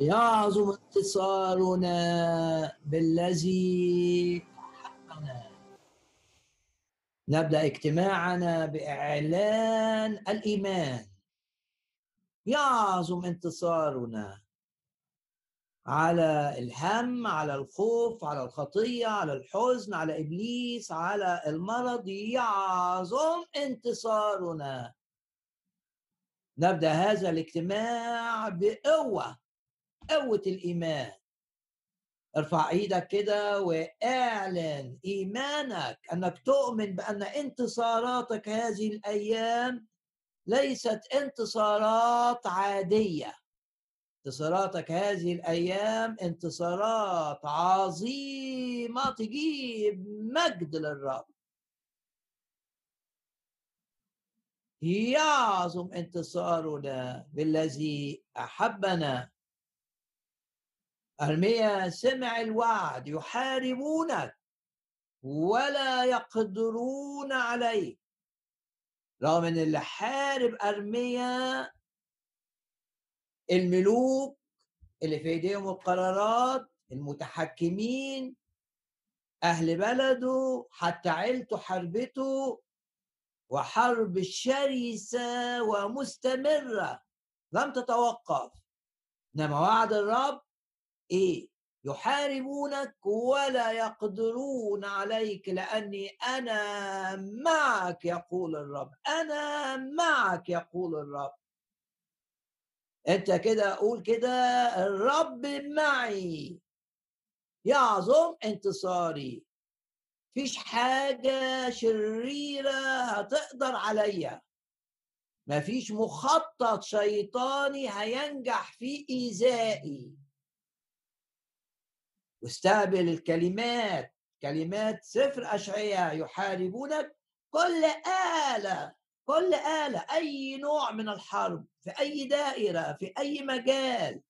يعظم انتصارنا بالذي حقنا نبدأ اجتماعنا بإعلان الإيمان. يعظم انتصارنا على الهم على الخوف على الخطية على الحزن على إبليس على المرض. يعظم انتصارنا نبدأ هذا الاجتماع بقوة. قوة الإيمان. ارفع إيدك كده واعلن إيمانك أنك تؤمن بأن انتصاراتك هذه الأيام ليست انتصارات عادية. انتصاراتك هذه الأيام انتصارات عظيمة تجيب مجد للرب. يعظم انتصارنا بالذي أحبنا ارميا سمع الوعد يحاربونك ولا يقدرون عليك. رغم إن اللي حارب أرميا الملوك اللي في إيديهم القرارات المتحكمين أهل بلده حتى عيلته حربته وحرب شرسة ومستمرة لم تتوقف. إنما وعد الرب إيه يحاربونك ولا يقدرون عليك لأني أنا معك يقول الرب أنا معك يقول الرب. أنت كده قول كده الرب معي. يعظم انتصاري. فيش حاجة شريرة هتقدر عليا. مفيش مخطط شيطاني هينجح في إيذائي. واستقبل الكلمات كلمات سفر أشعياء يحاربونك كل آلة كل آلة أي نوع من الحرب في أي دائرة في أي مجال.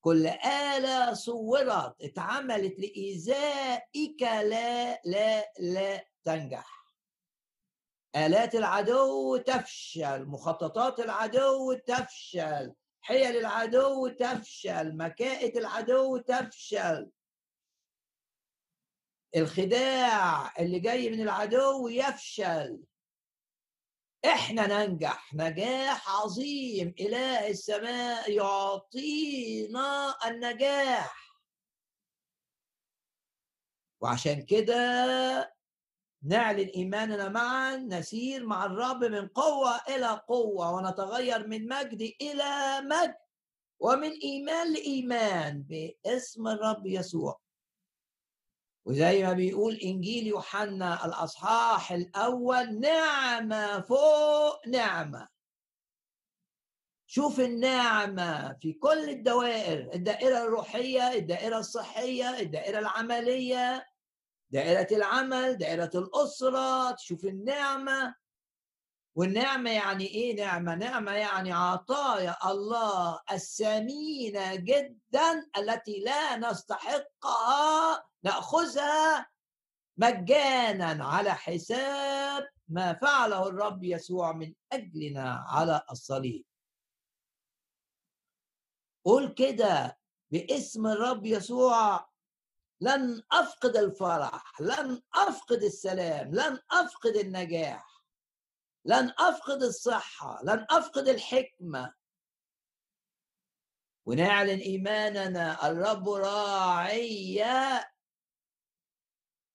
كل آلة صورت اتعملت لإيذائك لا لا لا تنجح. آلات العدو تفشل مخططات العدو تفشل. حيل العدو تفشل مكائد العدو تفشل. الخداع اللي جاي من العدو يفشل. إحنا ننجح نجاح عظيم إله السماء يعطينا النجاح. وعشان كده نعلن إيماننا معا نسير مع الرب من قوة إلى قوة ونتغير من مجد إلى مجد ومن إيمان لإيمان باسم الرب يسوع. وزي ما بيقول إنجيل يوحنا الأصحاح الأول نعمة فوق نعمة. شوف النعمة في كل الدوائر الدائرة الروحية الدائرة الصحية الدائرة العملية. دائرة العمل دائرة الأسرة تشوف النعمة والنعمة يعني إيه نعمة؟ نعمة يعني عطايا الله الثمينة جدا التي لا نستحقها نأخذها مجانا على حساب ما فعله الرب يسوع من أجلنا على الصليب قول كده باسم الرب يسوع لن أفقد الفرح لن أفقد السلام لن أفقد النجاح لن أفقد الصحة لن أفقد الحكمة. ونعلن إيماننا الرب راعي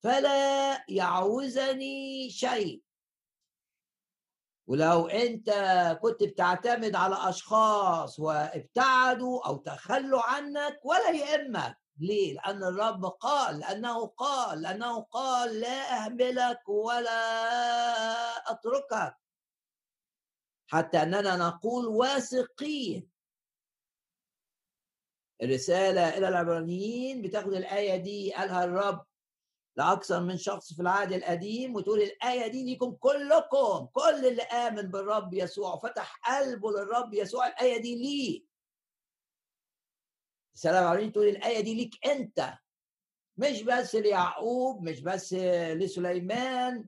فلا يعوزني شيء. ولو أنت كنت بتعتمد على أشخاص وابتعدوا أو تخلوا عنك ولا يهمك. ليه؟ لأن الرب قال لأنه قال لأنه قال لا أهملك ولا أتركك. حتى أننا نقول واثقين. الرسالة إلى العبرانيين بتاخد الآية دي قالها الرب لأكثر من شخص في العهد القديم وتقول الآية دي ليكم كلكم كل اللي آمن بالرب يسوع وفتح قلبه للرب يسوع الآية دي ليه؟ السلام عليكم تقول الآية دي ليك أنت. مش بس ليعقوب مش بس لسليمان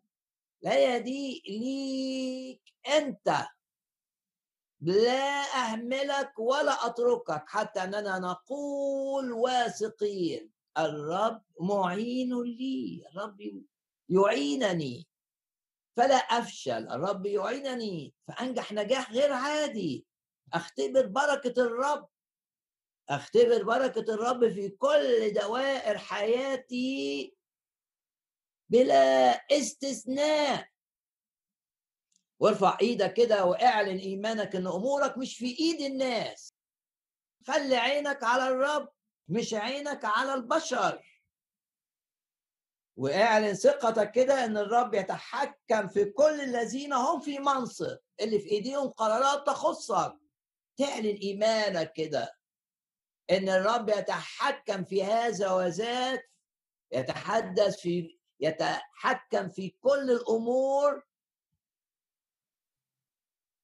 الآية دي ليك أنت. لا أهملك ولا أتركك حتى أننا نقول واثقين. الرب معين لي الرب يعينني. فلا أفشل الرب يعينني. فأنجح نجاح غير عادي. أختبر بركة الرب. أختبر بركة الرب في كل دوائر حياتي بلا استثناء. وارفع إيدك كده وإعلن إيمانك إن أمورك مش في إيد الناس. خلي عينك على الرب مش عينك على البشر. وإعلن ثقتك كده إن الرب يتحكم في كل الذين هم في منصب اللي في إيديهم قرارات تخصك. تعلن إيمانك كده. إن الرب يتحكم في هذا وذاك يتحدث في يتحكم في كل الأمور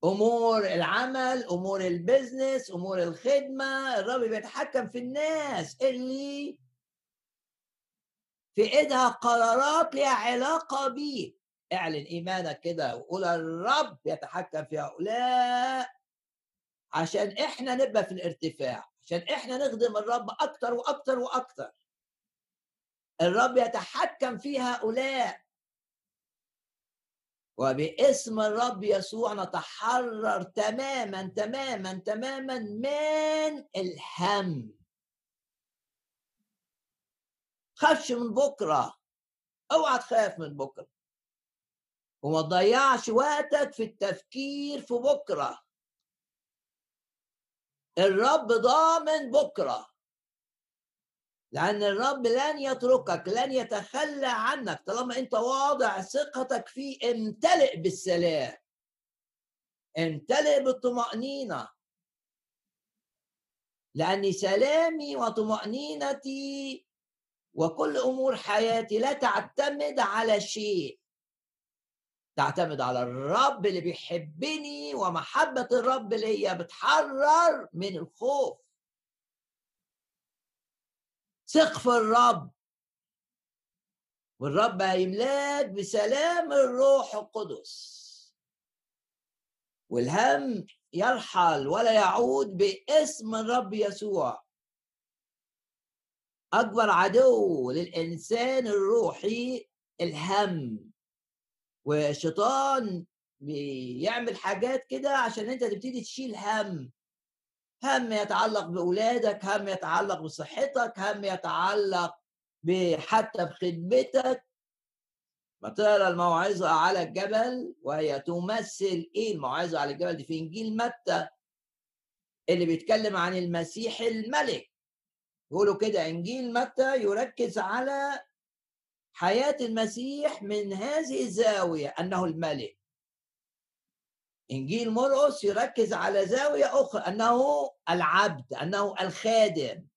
أمور العمل أمور البزنس أمور الخدمة الرب بيتحكم في الناس اللي في إيدها قرارات لها علاقة بيه. اعلن إيمانك كده وقول الرب يتحكم في هؤلاء عشان إحنا نبقى في الارتفاع. عشان إحنا نخدم الرب أكتر وأكتر وأكتر. الرب يتحكم في هؤلاء. وباسم الرب يسوع نتحرر تماما تماما تماما من الهم. خافش من بكرة. أوعى تخاف من بكرة. وما تضيعش وقتك في التفكير في بكرة. الرب ضامن بكرة. لأن الرب لن يتركك لن يتخلى عنك. طالما أنت واضع ثقتك فيه امتلئ بالسلام. امتلئ بالطمأنينة. لأن سلامي وطمأنينتي وكل أمور حياتي لا تعتمد على شيء. تعتمد على الرب اللي بيحبني ومحبة الرب اللي هي بتحرر من الخوف. ثق في الرب. والرب هيملاك بسلام الروح القدس. والهم يرحل ولا يعود باسم الرب يسوع. أكبر عدو للإنسان الروحي الهم. والشيطان بيعمل حاجات كده عشان انت تبتدي تشيل هم. هم يتعلق بأولادك هم يتعلق بصحتك هم يتعلق حتى بخدمتك. ما تقرا الموعظة على الجبل وهي تمثل إيه الموعظة على الجبل دي؟ في إنجيل متى؟ اللي بيتكلم عن المسيح الملك. يقولوا كده إنجيل متى يركز على حياة المسيح من هذه الزاوية أنه الملك. إنجيل مرقس يركز على زاوية أخرى أنه العبد أنه الخادم.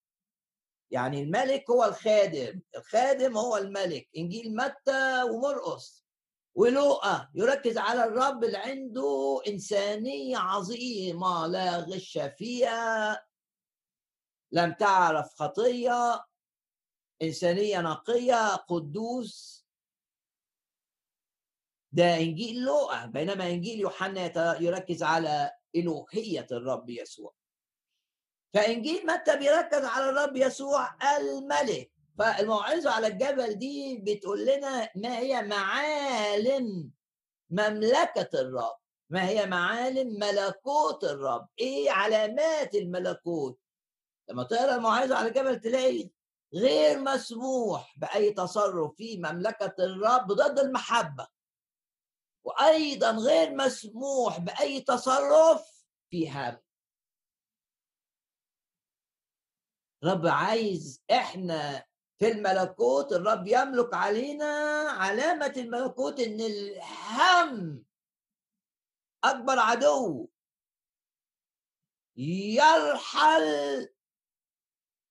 يعني الملك هو الخادم الخادم هو الملك. إنجيل متى ومرقس ولوقا يركز على الرب اللي عنده إنسانية عظيمة لا غش فيها لم تعرف خطية. إنسانية نقية قدوس. ده إنجيل لوقا بينما إنجيل يوحنا يركز على الوهيه الرب يسوع. فإنجيل متى بيركز على الرب يسوع؟ الملك. فالموعظة على الجبل دي بتقول لنا ما هي معالم مملكة الرب. ما هي معالم ملكوت الرب. إيه علامات الملكوت؟ لما تقرأ الموعظة على الجبل تلاقي غير مسموح بأي تصرف في مملكة الرب ضد المحبة. وأيضا غير مسموح بأي تصرف في هم رب عايز إحنا في الملكوت الرب يملك علينا علامة الملكوت إن الهم أكبر عدو يرحل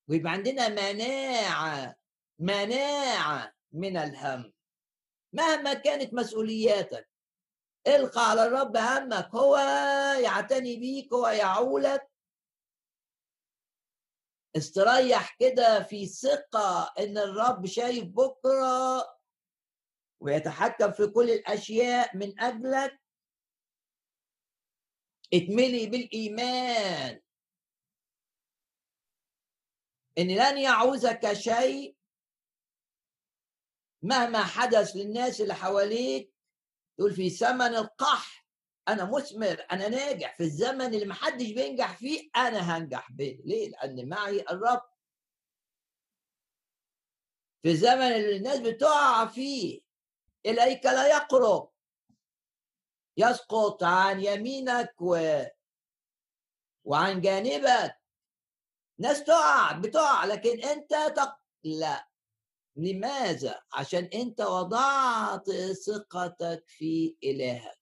ويبقى عندنا مناعة مناعة من الهم. مهما كانت مسؤولياتك القى على الرب همك هو يعتني بيك هو يعولك. استريح كده في ثقة إن الرب شايف بكرة ويتحكم في كل الأشياء من أجلك. اتملي بالإيمان. إن لن يعوزك شيء مهما حدث للناس اللي حواليك. تقول في زمن القحط أنا مثمر أنا ناجح. في الزمن اللي محدش بينجح فيه أنا هنجح به ليه؟ لأن معي الرب. في الزمن اللي الناس بتقع فيه إليك لا يقرب. يسقط عن يمينك و... وعن جانبك. ناس تقع بتقع لكن أنت تق... لا. لماذا؟ عشان أنت وضعت ثقتك في إلهك.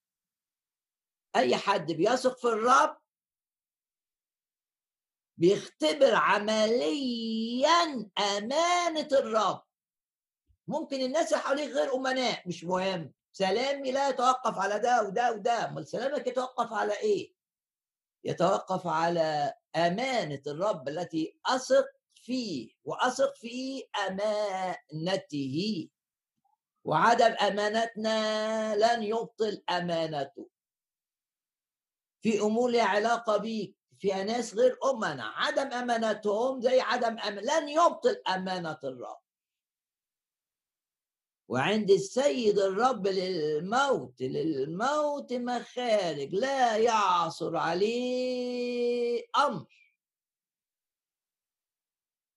أي حد بيثق في الرب بيختبر عمليا أمانة الرب. ممكن الناس اللي حواليك غير أمناء مش مهم. سلامي لا يتوقف على ده وده وده. أمال سلامك يتوقف على إيه؟ يتوقف على أمانة الرب التي أثق فيه وأثق في أمانته. وعدم أمانتنا لن يبطل أمانته. في أمور لها علاقة بيك فيها ناس غير أمنا عدم أمانتهم زي عدم أمان لن يبطل أمانة الرب. وعند السيد الرب للموت للموت مخارج لا يعصر عليه أمر.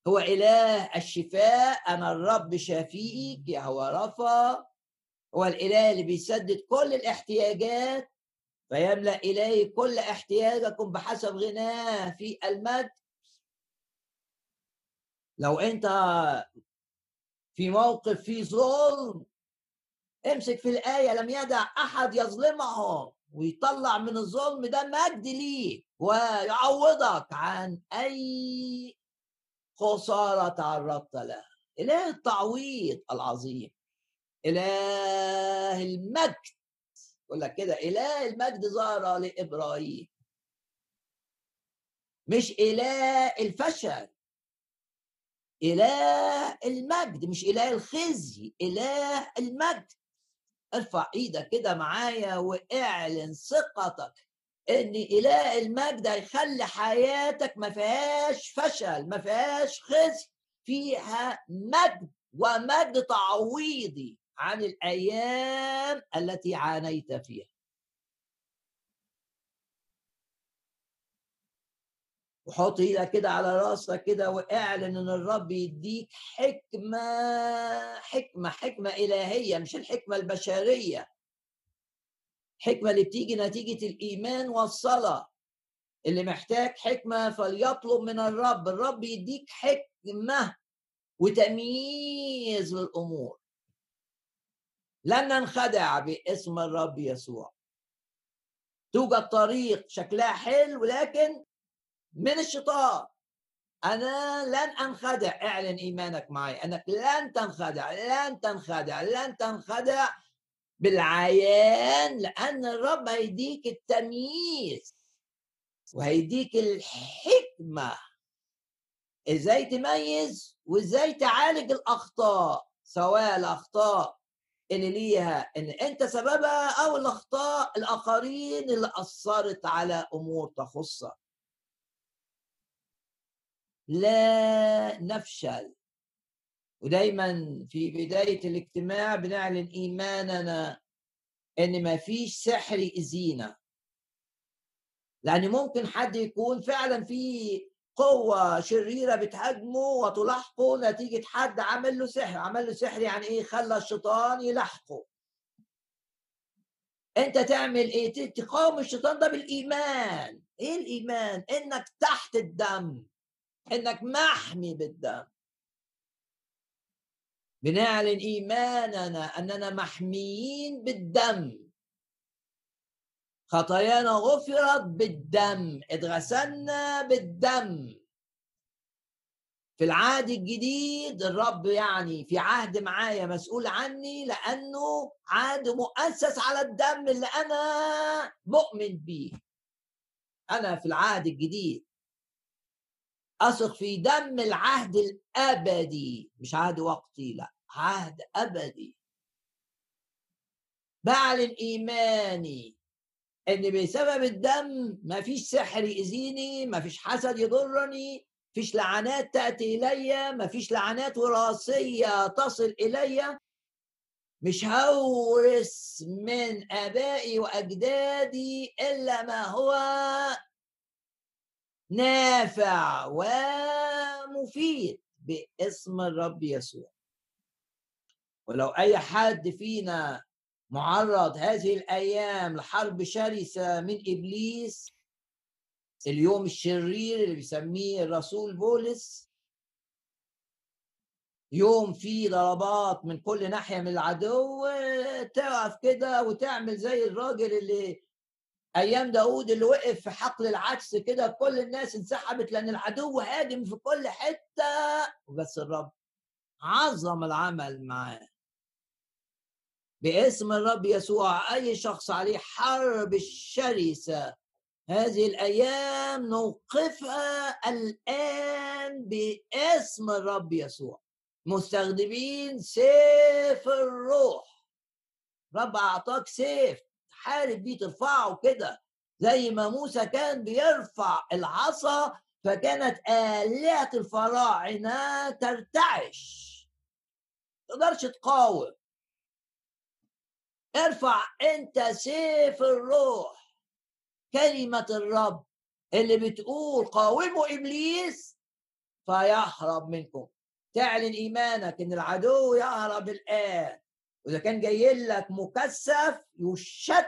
هو إله الشفاء أنا الرب شافيك يهوى رفا. هو الإله اللي بيسدد كل الاحتياجات فيملأ إليه كل احتياجكم بحسب غناه في المجد. لو أنت في موقف فيه ظلم. امسك في الآية لم يدع أحد يظلمهم. ويطلع من الظلم ده مجد ليه ويعوضك عن أي خسارة تعرضت لها. إله التعويض العظيم. إله المجد. يقول لك كده إله المجد ظهر لإبراهيم. مش إله الفشل. إله المجد مش إله الخزي إله المجد. ارفع إيدك كده معايا واعلن ثقتك إن إله المجد هيخلي حياتك ما فيهاش فشل ما فيهاش خزي فيها مجد ومجد تعويضي عن الأيام التي عانيت فيها. وحط إيدك كده على راسك كده واعلن ان الرب يديك حكمة حكمة حكمة إلهية مش الحكمة البشرية. حكمة اللي بتيجي نتيجة الإيمان والصلاة. اللي محتاج حكمة فليطلب من الرب. الرب يديك حكمة وتمييز للأمور. لن ننخدع باسم الرب يسوع. توجد طريق شكلها حلو لكن من الشيطان أنا لن أنخدع. اعلن إيمانك معي. أنك لن تنخدع لن تنخدع لن تنخدع بالعيان لأن الرب هيديك التمييز وهيديك الحكمة. إزاي تميز وإزاي تعالج الأخطاء سواء الأخطاء اللي ليها إن أنت سببها أو الأخطاء الآخرين اللي أثرت على أمور تخصك. لا نفشل. ودايما في بداية الاجتماع بنعلن إيماننا إن ما فيش سحر يأذينا. لأن ممكن حد يكون فعلا في قوة شريرة بتهاجمه وتلاحقه نتيجة حد عمل له سحر. عمل له سحر يعني إيه؟ خلى الشيطان يلاحقه. أنت تعمل إيه؟ تقاوم الشيطان ده بالإيمان. إيه الإيمان؟ إنك تحت الدم. إنك محمي بالدم. بنعلن إيماننا أننا محميين بالدم. خطايانا غفرت بالدم. اتغسلنا بالدم. في العهد الجديد الرب يعني في عهد معايا مسؤول عني لأنه عهد مؤسس على الدم اللي أنا مؤمن بيه. أنا في العهد الجديد. أثق في دم العهد الأبدي. مش عهد وقتي لا عهد أبدي. بعلن إيماني إن بسبب الدم ما فيش سحر يأذيني ما فيش حسد يضرني فيش لعنات تأتي إلي ما فيش لعنات وراثية تصل إلي مش هورث من آبائي وأجدادي إلا ما هو نافع ومفيد باسم الرب يسوع. ولو أي حد فينا معرض هذه الأيام لحرب شرسة من إبليس اليوم الشرير اللي بيسميه الرسول بولس يوم فيه ضربات من كل ناحية من العدو تقف كده وتعمل زي الراجل اللي أيام داود اللي وقف في حقل العكس كده كل الناس انسحبت لأن العدو هاجم في كل حتة. وبس الرب عظم العمل معاه. باسم الرب يسوع أي شخص عليه حرب شرسة. هذه الأيام نوقفها الآن باسم الرب يسوع. مستخدمين سيف الروح. رب أعطاك سيف. تحارب بيه ترفعه كده زي ما موسى كان بيرفع العصا فكانت آلهة الفراعنة ترتعش. تقدرش تقاوم. ارفع انت سيف الروح. كلمة الرب اللي بتقول قاوموا إبليس فيهرب منكم. تعلن إيمانك إن العدو يهرب الآن. وإذا كان جاي لك مكثف يشتت.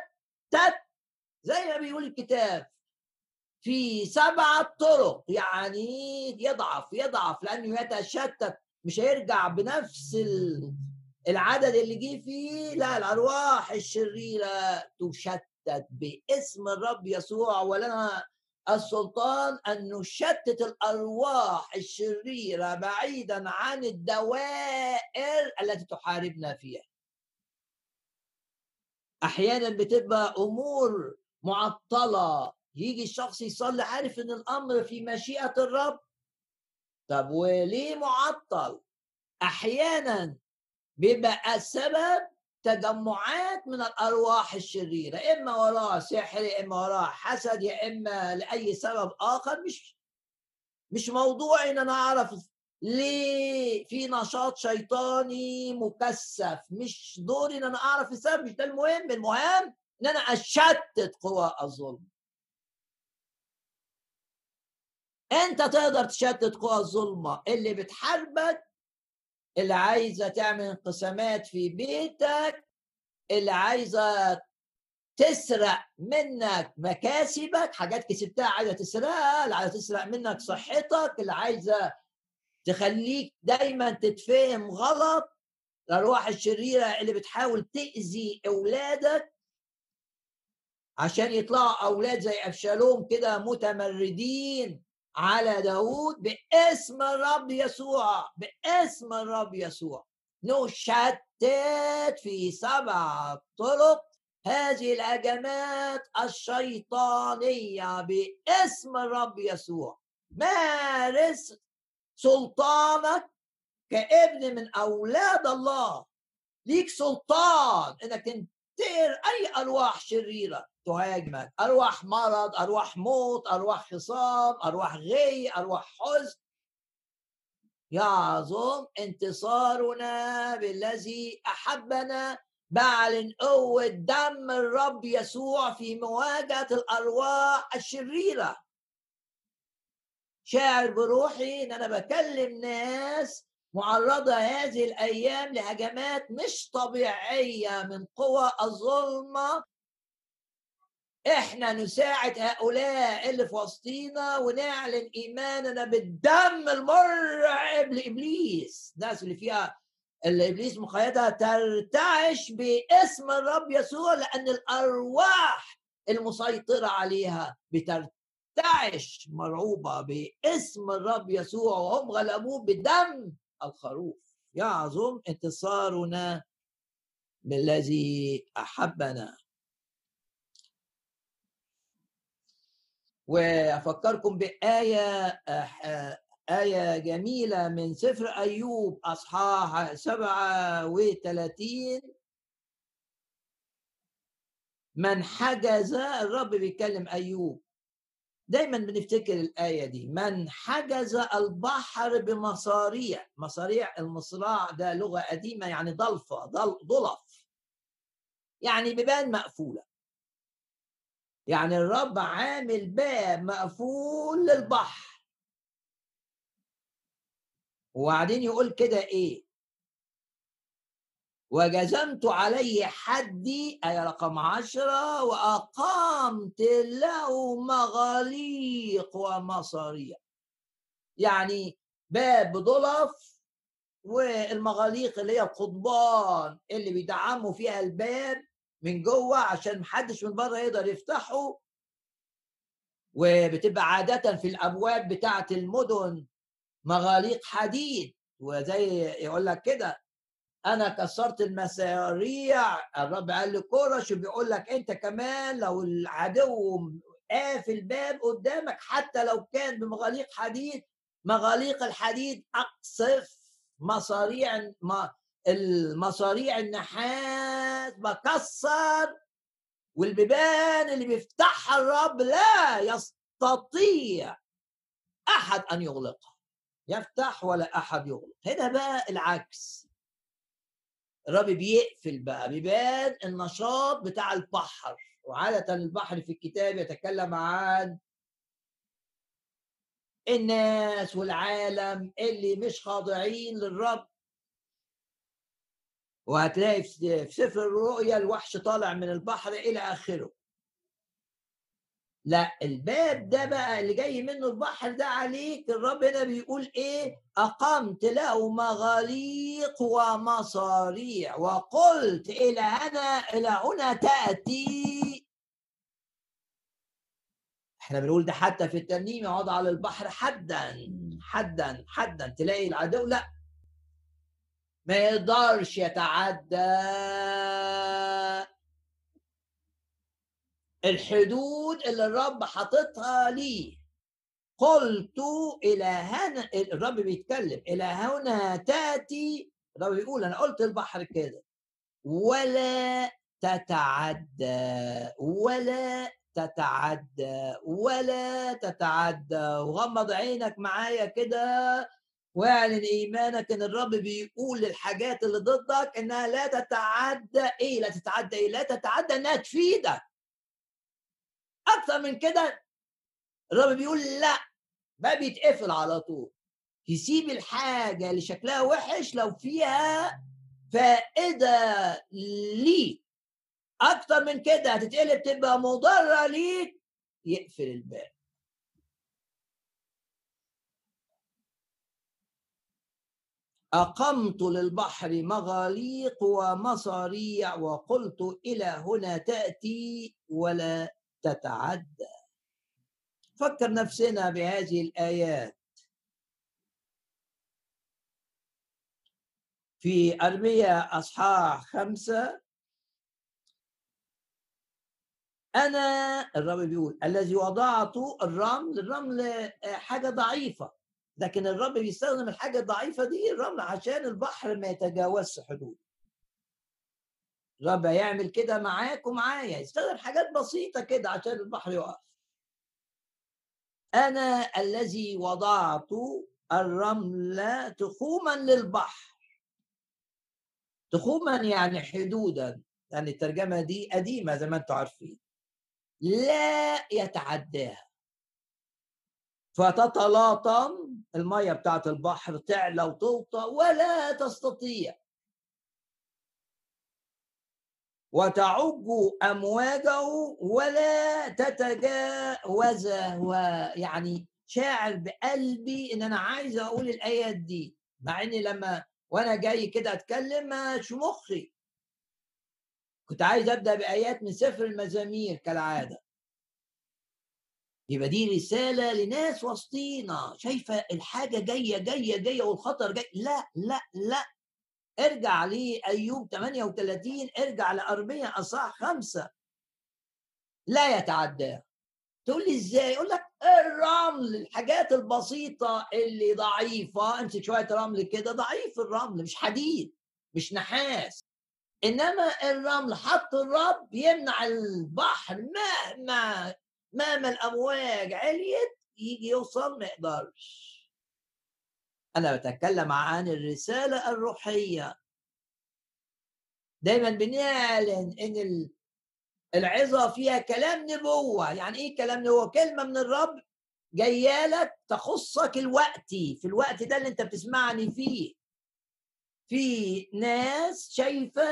زي ما بيقول الكتاب في سبعة طرق. يعني يضعف يضعف لأنه يتشتت. مش هيرجع بنفس العدد اللي جه فيه. لا الأرواح الشريرة تشتت باسم الرب يسوع ولنا السلطان أن نشتت الأرواح الشريرة بعيدا عن الدوائر التي تحاربنا فيها. أحيانا بتبقى أمور معطلة يجي الشخص يصلي عارف إن الأمر في مشيئة الرب؟ طب وليه معطل؟ أحيانا بيبقى السبب تجمعات من الأرواح الشريرة إما وراء سحر يا إما وراء حسد يا إما لأي سبب آخر مش مش موضوع إن أنا أعرف ليه في نشاط شيطاني مكثف؟ مش دوري إن أنا أعرف السبب مش ده المهم. المهم إن أنا أشتت قوى الظلم. أنت تقدر تشتت قوى الظلمه اللي بتحاربك اللي عايزة تعمل انقسامات في بيتك اللي عايزة تسرق منك مكاسبك حاجات كسبتها عايزة تسرقها اللي عايزة تسرق منك صحتك اللي عايزة تخليك دايما تتفهم غلط الارواح الشريرة اللي بتحاول تأذي أولادك عشان يطلعوا أولاد زي أبشالوم كده متمردين على داود باسم الرب يسوع باسم الرب يسوع. نشتت في سبع طرق هذه الهجمات الشيطانية باسم الرب يسوع. مارس سلطانك كابن من أولاد الله. ليك سلطان إنك تنتهر أي أرواح شريرة تهاجمك. أرواح مرض أرواح موت أرواح خصام أرواح غي أرواح حزن. يعظم انتصارنا بالذي أحبنا بعلن قوة دم الرب يسوع في مواجهة الأرواح الشريرة. شاعر بروحي إن أنا بكلم ناس معرضة هذه الأيام لهجمات مش طبيعية من قوى الظلمة. إحنا نساعد هؤلاء اللي في وسطينا ونعلن إيماننا بالدم المرعب لإبليس. الناس اللي فيها اللي إبليس مقيدها ترتعش باسم الرب يسوع لأن الأرواح المسيطرة عليها بترتعش. مرعوبة باسم الرب يسوع وهم غلبوه بدم الخروف. يعظم انتصارنا بالذي أحبنا. وأفكركم بآية آه، آية جميلة من سفر أيوب أصحاح 37 من حجز الرب بيتكلم أيوب دايما بنفتكر الآية دي. من حجز البحر بمصاريع مصاريع المصراع ده لغة قديمة يعني ضلفة ضلف. يعني بيبان مقفولة. يعني الرب عامل باب مقفول للبحر. وبعدين يقول كده إيه؟ وجزمت عليه حدي أي رقم عشرة وأقامت له مغاليق ومصاريع يعني باب ضلف والمغاليق اللي هي القضبان اللي بيدعموا فيها الباب من جوه عشان محدش من بره يقدر يفتحه. وبتبقى عادة في الأبواب بتاعة المدن مغاليق حديد وزي يقول لك كده. أنا كسرت المساريع. الرب قال لكورش وبيقول لك أنت كمان لو العدو قافل الباب قدامك حتى لو كان بمغاليق حديد مغاليق الحديد أقصف مصاريع المصاريع النحاس بكسر والبيبان اللي بيفتحها الرب لا يستطيع أحد أن يغلقها. يفتح ولا أحد يغلق. هنا بقى العكس. الرب بيقفل بقى بيبان النشاط بتاع البحر وعادة البحر في الكتاب يتكلم عن الناس والعالم اللي مش خاضعين للرب. وهتلاقي في سفر الرؤيا الوحش طالع من البحر إلى آخره. لا الباب ده بقى اللي جاي منه البحر ده عليك الرب هنا بيقول إيه؟ أقمت له مغاليق ومصاريع وقلت إلى هنا إلى هنا تأتي. إحنا بنقول ده حتى في الترنيم يقعد على البحر حدا حدا حدا تلاقي العدو لا. ما يقدرش يتعدى. الحدود اللي الرب حاططها ليه. قلت إلى هنا الرب بيتكلم إلى هنا تأتي الرب بيقول أنا قلت البحر كده. ولا تتعدى ولا تتعدى ولا تتعدى. وغمض عينك معايا كده واعلن إيمانك إن الرب بيقول للحاجات اللي ضدك إنها لا تتعدى. إيه لا تتعدى؟ إيه لا تتعدى إنها تفيدك. أكتر من كده الرب بيقول لأ ما بيتقفل على طول. تسيب الحاجة اللي شكلها وحش لو فيها فائدة ليك. أكتر من كده هتتقلب تبقى مضرة ليك يقفل الباب. أقمت للبحر مغاليق ومصاريع وقلت إلى هنا تأتي ولا تتعدى. فكر نفسنا بهذه الآيات. في أرمية أصحاح خمسة. أنا الرب بيقول الذي وضعت الرمل الرمل حاجة ضعيفة. لكن الرب بيستخدم الحاجة الضعيفة دي الرمل عشان البحر ما يتجاوزش حدوده. الرب هيعمل كده معاك ومعايا يستخدم حاجات بسيطة كده عشان البحر يقف. أنا الذي وضعت الرمل تخوما للبحر. تخوما يعني حدودا يعني الترجمة دي قديمة زي ما أنتم عارفين. لا يتعداها. فتتلاطم المية بتاعت البحر تعلى وتوطى ولا تستطيع. وتعج أمواجه ولا تتجاوزه ويعني شاعر بقلبي إن أنا عايز أقول الآيات دي مع إني لما وأنا جاي كده أتكلم مش مخي. كنت عايز أبدأ بآيات من سفر المزامير كالعادة. يبقى دي رسالة لناس وسطينا شايفة الحاجة جاية جاية جاية والخطر جاي لا لا لا. ارجع لأيوب 38 ارجع لأرمية أصح خمسة. لا يتعدى. تقول لي إزاي؟ يقول لك الرمل الحاجات البسيطة اللي ضعيفة. امسك شوية رمل كده ضعيف الرمل مش حديد مش نحاس. إنما الرمل حط الرب يمنع البحر مهما مهما الأمواج عليت يجي يوصل ما يقدرش. أنا بتكلم عن الرسالة الروحية. دايما بنعلن إن العظة فيها كلام نبوة. يعني إيه كلام نبوة؟ كلمة من الرب جاية لك تخصك الوقتي في الوقت ده اللي أنت بتسمعني فيه. في ناس شايفة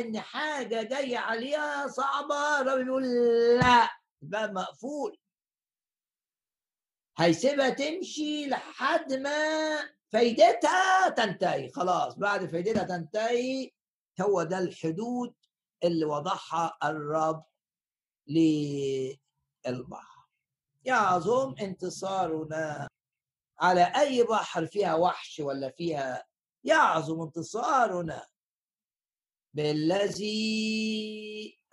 إن حاجة جاية عليها صعبة الرب بيقول لأ الباب مقفول. هيسيبها تمشي لحد ما فايدتها تنتهي خلاص. بعد فايدتها تنتهي هو ده الحدود اللي وضعها الرب للبحر. يعظم انتصارنا على أي بحر فيها وحش ولا فيها يعظم انتصارنا بالذي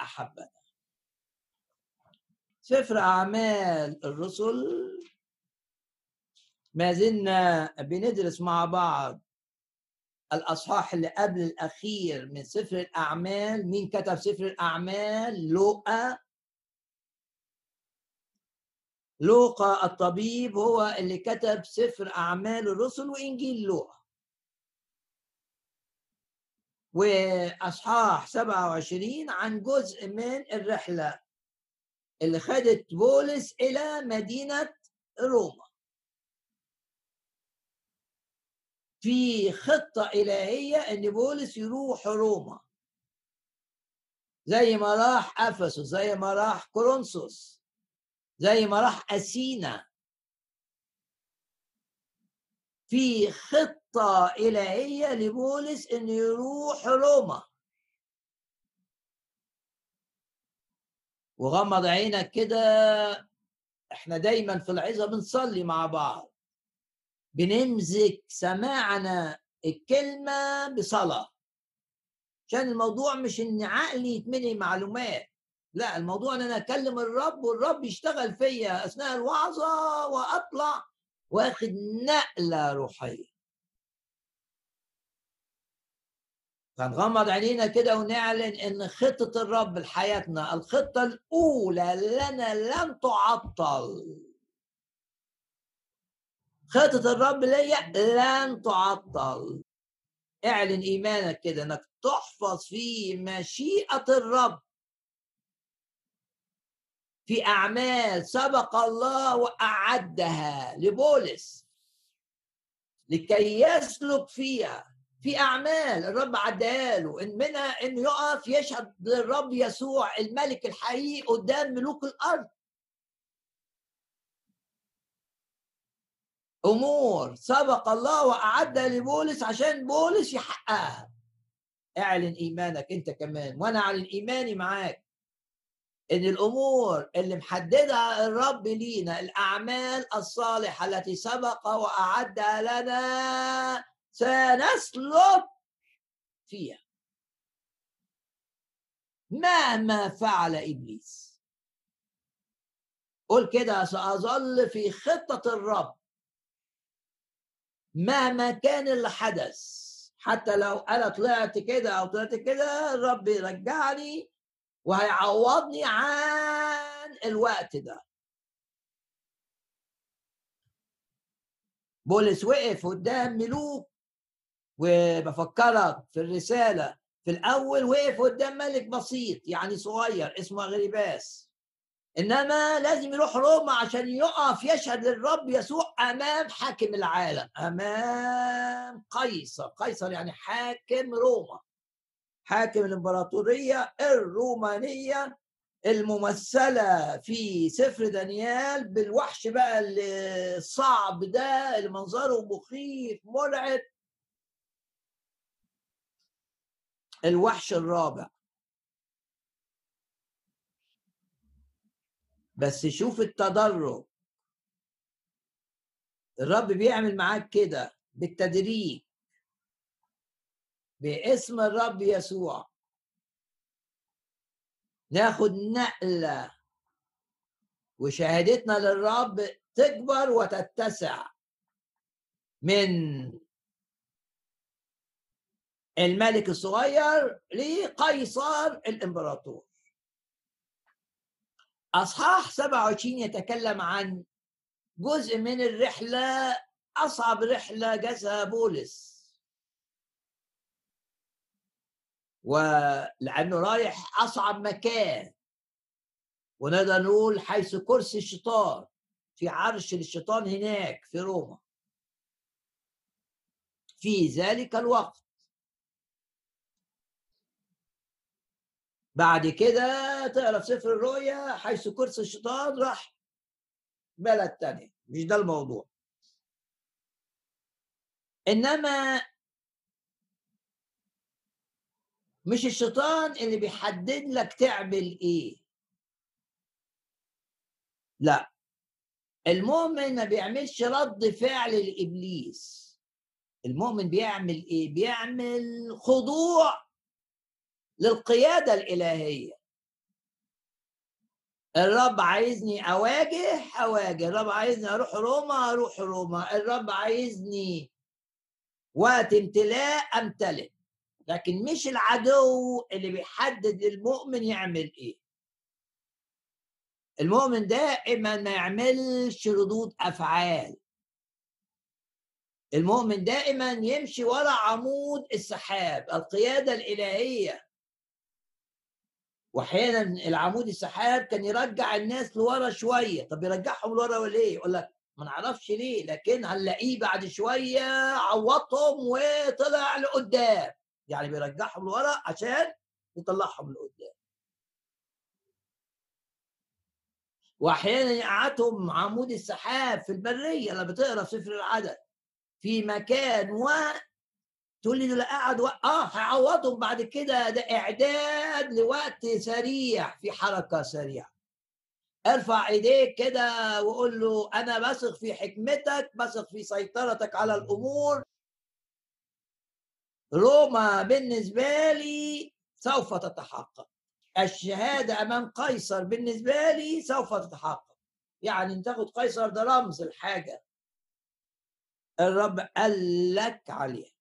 أحبنا. سفر أعمال الرسل ما زلنا بندرس مع بعض الأصحاح اللي قبل الأخير من سفر الأعمال. مين كتب سفر الأعمال؟ لوقا. لوقا الطبيب هو اللي كتب سفر أعمال الرسل وإنجيل لوقا. وأصحاح 27 عن جزء من الرحلة اللي خدت بولس إلى مدينة روما. في خطة إلهية إن بولس يروح روما. زي ما راح أفسس زي ما راح كورنثوس زي ما راح أثينا. في خطة إلهية لبولس إنه يروح روما. وغمض عينك كده إحنا دايما في العظة بنصلي مع بعض. بنمزج سماعنا الكلمة بصلاة. عشان الموضوع مش إن عقلي يتمني معلومات لا الموضوع إن أنا أكلم الرب والرب يشتغل فيا أثناء الوعظة وأطلع واخد نقلة روحية. فنغمض عينينا كده ونعلن إن خطة الرب لحياتنا الخطة الأولى لنا لن تعطل. خطة الرب ليا لن تعطل. اعلن إيمانك كده إنك تحفظ في مشيئة الرب. في أعمال سبق الله وأعدها لبولس. لكي يسلك فيها. في أعمال الرب عدها له إن منها انه يقف يشهد للرب يسوع الملك الحقيقي قدام ملوك الأرض. أمور سبق الله واعدها لبولس عشان بولس يحققها. اعلن إيمانك أنت كمان وأنا اعلن إيماني معاك. إن الأمور اللي محددها الرب لينا الأعمال الصالحة التي سبق وأعدها لنا سنسلك فيها. مهما فعل إبليس. قول كده سأظل في خطة الرب. مهما كان اللي حدث حتى لو أنا طلعت كده أو طلعت كده الرب يرجعني وهيعوضني عن الوقت ده. بولس وقف قدام ملوك وبفكرك في الرسالة. في الأول وقف قدام ملك بسيط يعني صغير اسمه غريباس إنما لازم يروح روما عشان يقف يشهد للرب يسوع أمام حاكم العالم أمام قيصر. قيصر يعني حاكم روما. حاكم الإمبراطورية الرومانية الممثلة في سفر دانيال بالوحش بقى الصعب ده اللي منظره مخيف مرعب. الوحش الرابع. بس شوف التدرج. الرب بيعمل معاك كده بالتدريج. باسم الرب يسوع. ناخد نقلة. وشهادتنا للرب تكبر وتتسع. من الملك الصغير لقيصر الإمبراطور. أصحاح 27 يتكلم عن جزء من الرحلة أصعب رحلة جازها بولس. ولأنه رايح أصعب مكان. ونقدر نقول حيث كرسي الشيطان في عرش الشيطان هناك في روما. في ذلك الوقت بعد كده تقرأ في سفر الرؤيا حيث كرسي الشيطان راح بلد تانية. مش ده الموضوع. إنما مش الشيطان اللي بيحدد لك تعمل إيه. لا. المؤمن ما بيعملش رد فعل لإبليس. المؤمن بيعمل إيه؟ بيعمل خضوع. للقيادة الإلهية. الرب عايزني أواجه أواجه. الرب عايزني أروح روما أروح روما. الرب عايزني وقت امتلاء امتلئ لكن مش العدو اللي بيحدد للمؤمن يعمل إيه. المؤمن دائما ما يعملش ردود أفعال. المؤمن دائما يمشي ورا عمود السحاب. القيادة الإلهية واحيانا العمود السحاب كان يرجع الناس لورا شوية. طب يرجعهم لورا ليه؟ يقول لك ما نعرفش ليه لكن هنلاقيه بعد شوية عوضهم وطلع لقدام. يعني بيرجعهم لورا عشان يطلعهم لقدام. واحيانا يقعدهم عمود السحاب في البرية. لما بتقرأ سفر العدد في مكان و تقول لي دول قعد و... آه هيعوضهم بعد كده. ده إعداد لوقت سريع في حركة سريعة. أرفع إيديك كده وقول له أنا بثق في حكمتك بثق في سيطرتك على الأمور. روما بالنسبة لي سوف تتحقق. الشهادة أمام قيصر بالنسبة لي سوف تتحقق. يعني تاخد قيصر ده رمز الحاجة الرب قال لك عليها.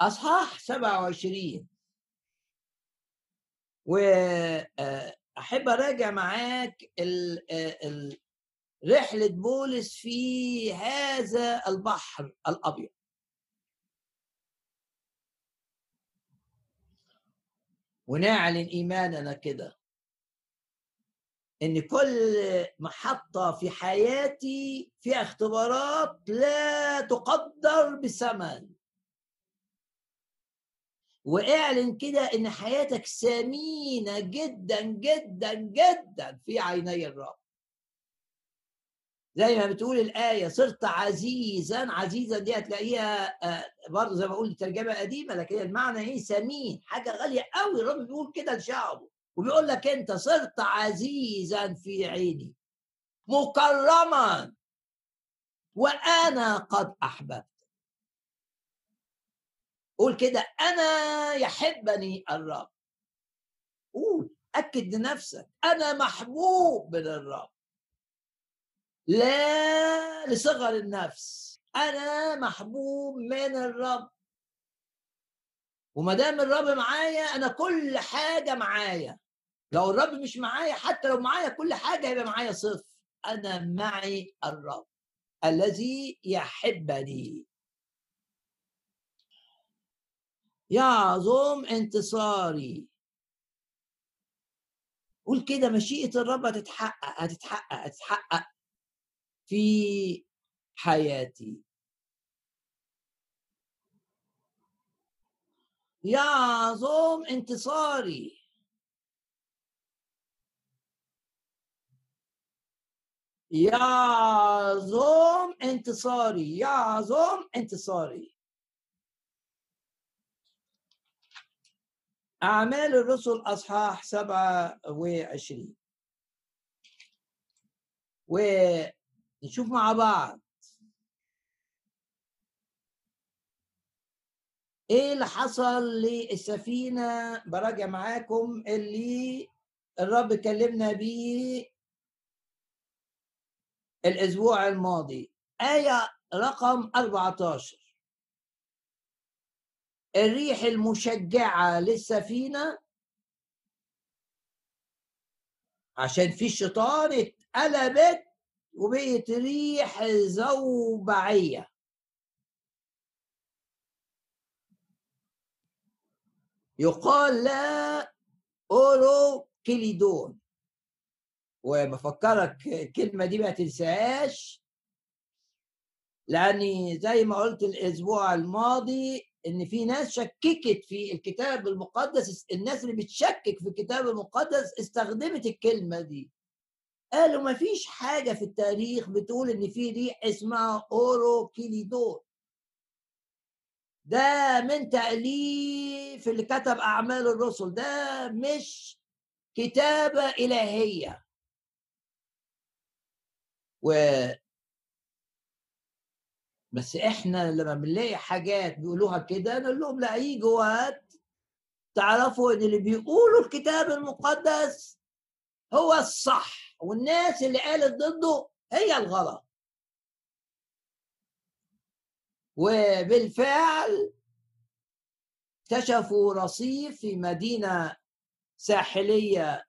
أصحاح 27 واحب أراجع معاك رحلة بولس في هذا البحر الأبيض. ونعلن إيماننا كده. إن كل محطة في حياتي فيها اختبارات لا تقدر بثمن. واعلن كده إن حياتك ثمينه جدا جدا جدا في عيني الرب. زي ما بتقول الآية صرت عزيزا. عزيزا دي هتلاقيها آه، برضه زي ما بقول ترجمة قديمة لكن المعنى إيه؟ ثمين حاجة غالية قوي. الرب بيقول كده لشعبه وبيقول لك أنت صرت عزيزا في عيني مكرما وأنا قد أحببت. قول كده أنا يحبني الرب. قول أكد لنفسك أنا محبوب من الرب. لا لصغر النفس أنا محبوب من الرب. وما دام الرب معايا أنا كل حاجة معايا. لو الرب مش معايا حتى لو معايا كل حاجة يبقى معايا صفر. أنا معي الرب الذي يحبني. يعظم انتصاري. قول كده مشيئة الرب هتتحقق هتتحقق هتتحقق في حياتي. يعظم انتصاري. يعظم انتصاري يعظم انتصاري. أعمال الرسل أصحاح سبعة وعشرين. ونشوف مع بعض. إيه اللي حصل للسفينة؟ براجع معاكم اللي الرب كلمنا بيه الأسبوع الماضي. آية رقم 14 الريح المشجعة للسفينة عشان في الشيطان اتقلبت وبقت ريح زوبعية. يقال لا أورو كيليدون وبفكرك الكلمة دي ما تنساهاش لأني زي ما قلت الأسبوع الماضي إن في ناس شككت في الكتاب المقدس الناس اللي بتشكك في الكتاب المقدس استخدمت الكلمة دي. قالوا ما فيش حاجة في التاريخ بتقول إن في ريح اسمها اورو كيليدور ده من تأليف اللي كتب أعمال الرسل. ده مش كتابة إلهية. بس إحنا لما بنلاقي حاجات بيقولوها كده نقول لهم لا يجي وقت تعرفوا إن اللي بيقولوا الكتاب المقدس هو الصح والناس اللي قالت ضده هي الغلط. وبالفعل اكتشفوا رصيف في مدينة ساحلية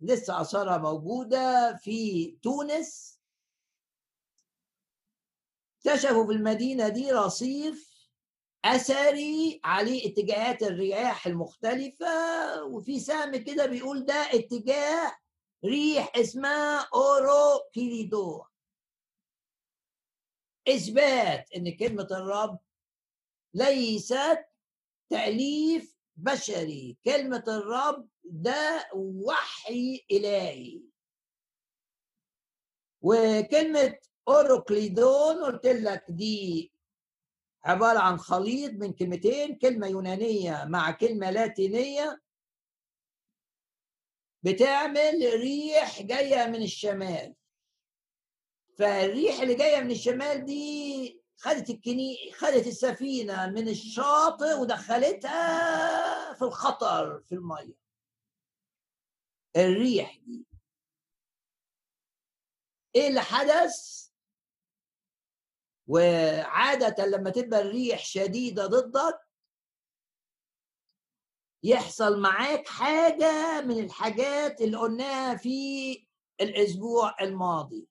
لسه أثارها موجودة في تونس. اكتشفوا في المدينة دي رصيف أثري عليه اتجاهات الرياح المختلفة وفي سهم كده بيقول ده اتجاه ريح اسمها أورو كيريدو إثبات إن كلمة الرب ليست تأليف بشري كلمة الرب ده وحي إلهي. وكلمة اوروكليدون قلت لك دي عبارة عن خليط من كلمتين كلمة يونانية مع كلمة لاتينية. بتعمل ريح جاية من الشمال. فالريح اللي جاية من الشمال دي خدت الكني خدت السفينة من الشاطئ ودخلتها في الخطر في المية. الريح دي. إيه اللي حدث؟ وعادة لما تبقى الريح شديدة ضدك يحصل معاك حاجة من الحاجات اللي قلناها في الأسبوع الماضي.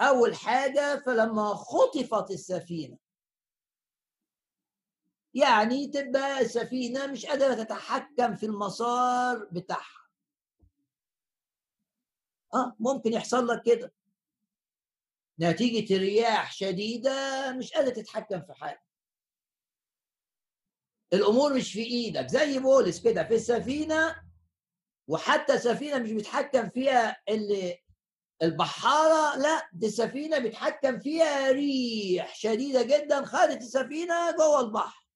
أول حاجة فلما خطفت السفينة يعني تبقى السفينة مش قادرة تتحكم في المسار بتاعها. آه ممكن يحصل لك كده. نتيجة رياح شديدة مش قادر تتحكم في حاجة. الأمور مش في إيدك زي بولس كده في السفينة وحتى سفينة مش بيتحكم فيها اللي البحارة لا دي السفينة بيتحكم فيها ريح شديدة جدا خدت السفينة جوه البحر.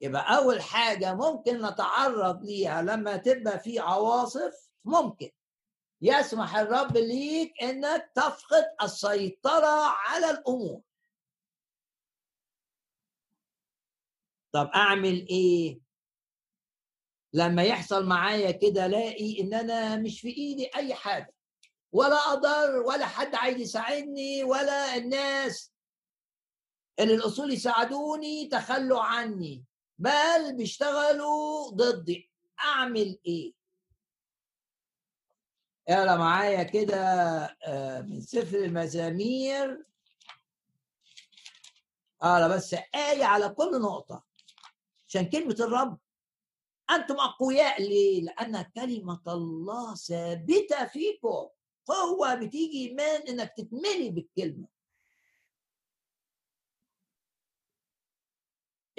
يبقى أول حاجة ممكن نتعرض ليها لما تبقى في عواصف ممكن. يسمح الرب ليك إنك تفقد السيطرة على الأمور. طب أعمل إيه؟ لما يحصل معايا كده ألاقي إن أنا مش في إيدي أي حاجة. ولا أقدر ولا حد عايز يساعدني ولا الناس اللي الأصول يساعدوني تخلوا عني بل بيشتغلوا ضدي. أعمل إيه؟ اقرا معايا كده آه، من سفر المزامير. اقرا بس آية على كل نقطة. عشان كلمة الرب. أنتم أقوياء ليه؟ لأن كلمة الله ثابتة فيكم. قوة بتيجي من إنك تتملي بالكلمة.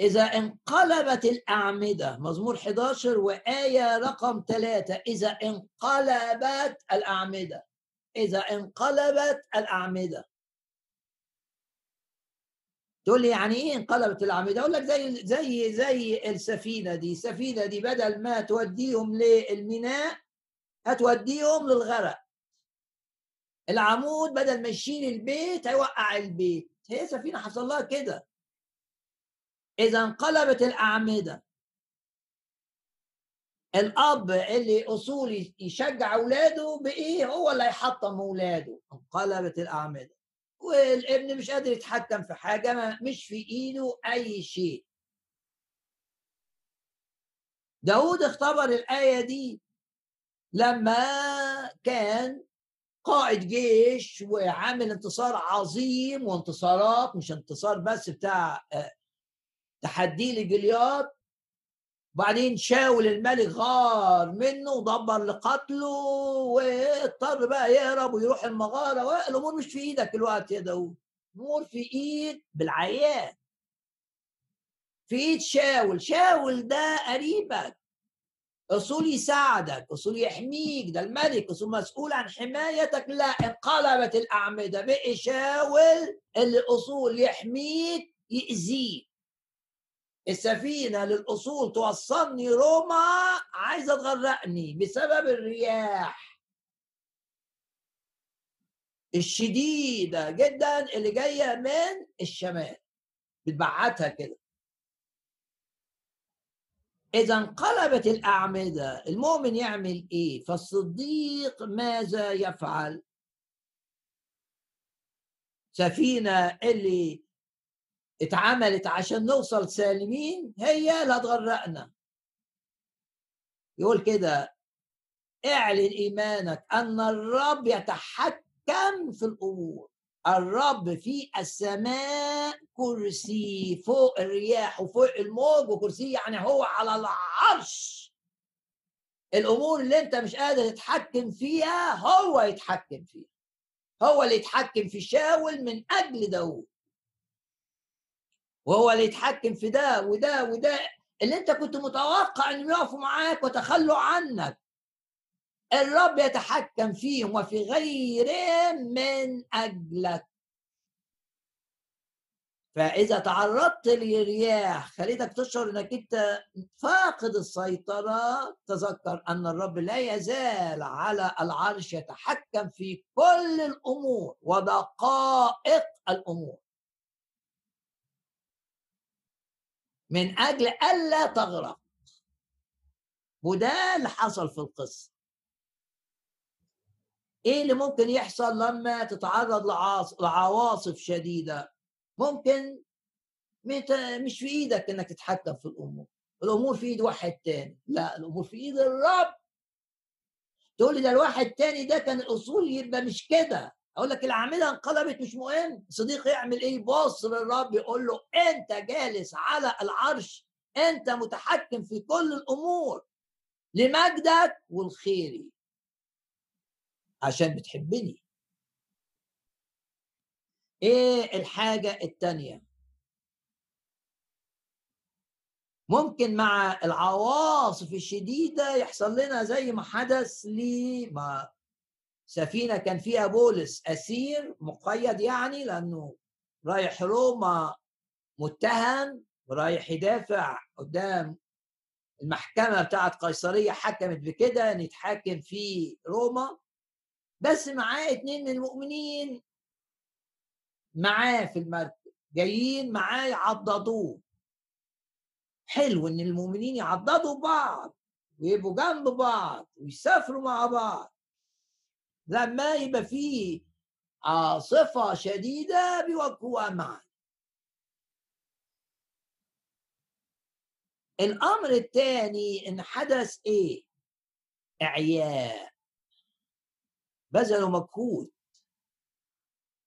إذا انقلبت الأعمدة مزمور 11 وآية رقم ثلاثة إذا انقلبت الأعمدة إذا انقلبت الأعمدة تقول لي يعني إيه انقلبت الأعمدة؟ أقول لك زي زي زي السفينة دي، السفينة دي بدل ما توديهم للميناء هتوديهم للغرق. العمود بدل ما يشيل البيت هيوقع البيت، هي سفينة حصل لها كده. إذا انقلبت الأعمدة. الأب اللي أصولي يشجع أولاده بإيه؟ هو اللي هيحطم أولاده. انقلبت الأعمدة. والابن مش قادر يتحكم في حاجة مش في إيده أي شيء. داود اختبر الآية دي لما كان قائد جيش وعامل انتصار عظيم وانتصارات مش انتصار بس بتاع تحدي لجليات وبعدين شاول الملك غار منه ودبر لقتله واضطر بقى يهرب ويروح المغارة والأمور مش في إيدك الوقت يا داود الأمور في إيد بالعيان. في إيد شاول شاول ده قريبك أصول يساعدك أصول يحميك ده الملك أصول مسؤول عن حمايتك لا انقلبت الأعمدة بقي شاول اللي أصول يحميك يأذيك. السفينة للأصول توصلني روما عايزة تغرقني بسبب الرياح الشديدة جدا اللي جاية من الشمال بتبعتها كده إذا انقلبت الأعمدة المؤمن يعمل إيه؟ فالصديق ماذا يفعل؟ سفينة اللي اتعملت عشان نوصل سالمين هي اللي هتغرقنا يقول كده اعلن إيمانك أن الرب يتحكم في الأمور الرب في السماء كرسي فوق الرياح وفوق الموج وكرسي يعني هو على العرش. الأمور اللي أنت مش قادر تتحكم فيها هو يتحكم فيها. هو اللي يتحكم في شاول من أجل داود وهو اللي يتحكم في ده وده وده اللي انت كنت متوقع انهم يقفوا معاك وتخلوا عنك. الرب يتحكم فيهم وفي غيرهم من أجلك. فإذا تعرضت لرياح خليتك تشعر إنك أنت فاقد السيطرة. تذكر أن الرب لا يزال على العرش يتحكم في كل الأمور ودقائق الأمور. من أجل ألا تغرق. وده اللي حصل في القصة. إيه اللي ممكن يحصل لما تتعرض لعواصف شديدة؟ ممكن مش في إيدك إنك تتحكم في الأمور. الأمور في إيد واحد تاني. لا الأمور في إيد الرب. تقول لي ده الواحد تاني ده كان الأصول يبقى مش كده. أقول لك الاعمده انقلبت مش مهم. صديق يعمل إيه؟ يبص للرب يقول له أنت جالس على العرش أنت متحكم في كل الأمور لمجدك والخيري عشان بتحبني. إيه الحاجة الثانية ممكن مع العواصف الشديدة يحصل لنا زي ما حدث لي مع سفينة كان فيها بولس أسير مقيد يعني لأنه رايح روما متهم ورايح يدافع قدام المحكمة بتاعت قيصرية حكمت بكده إن يتحاكم في روما. بس معاه اتنين من المؤمنين معاه في المركب جايين معاه يعضدوه. حلو إن المؤمنين يعضدوا بعض ويبقوا جنب بعض ويسافروا مع بعض. لما يبقى فيه عاصفة شديدة بيوجهوها معا الأمر الثاني إن حدث إيه؟ إعياء. بذلوا مجهود.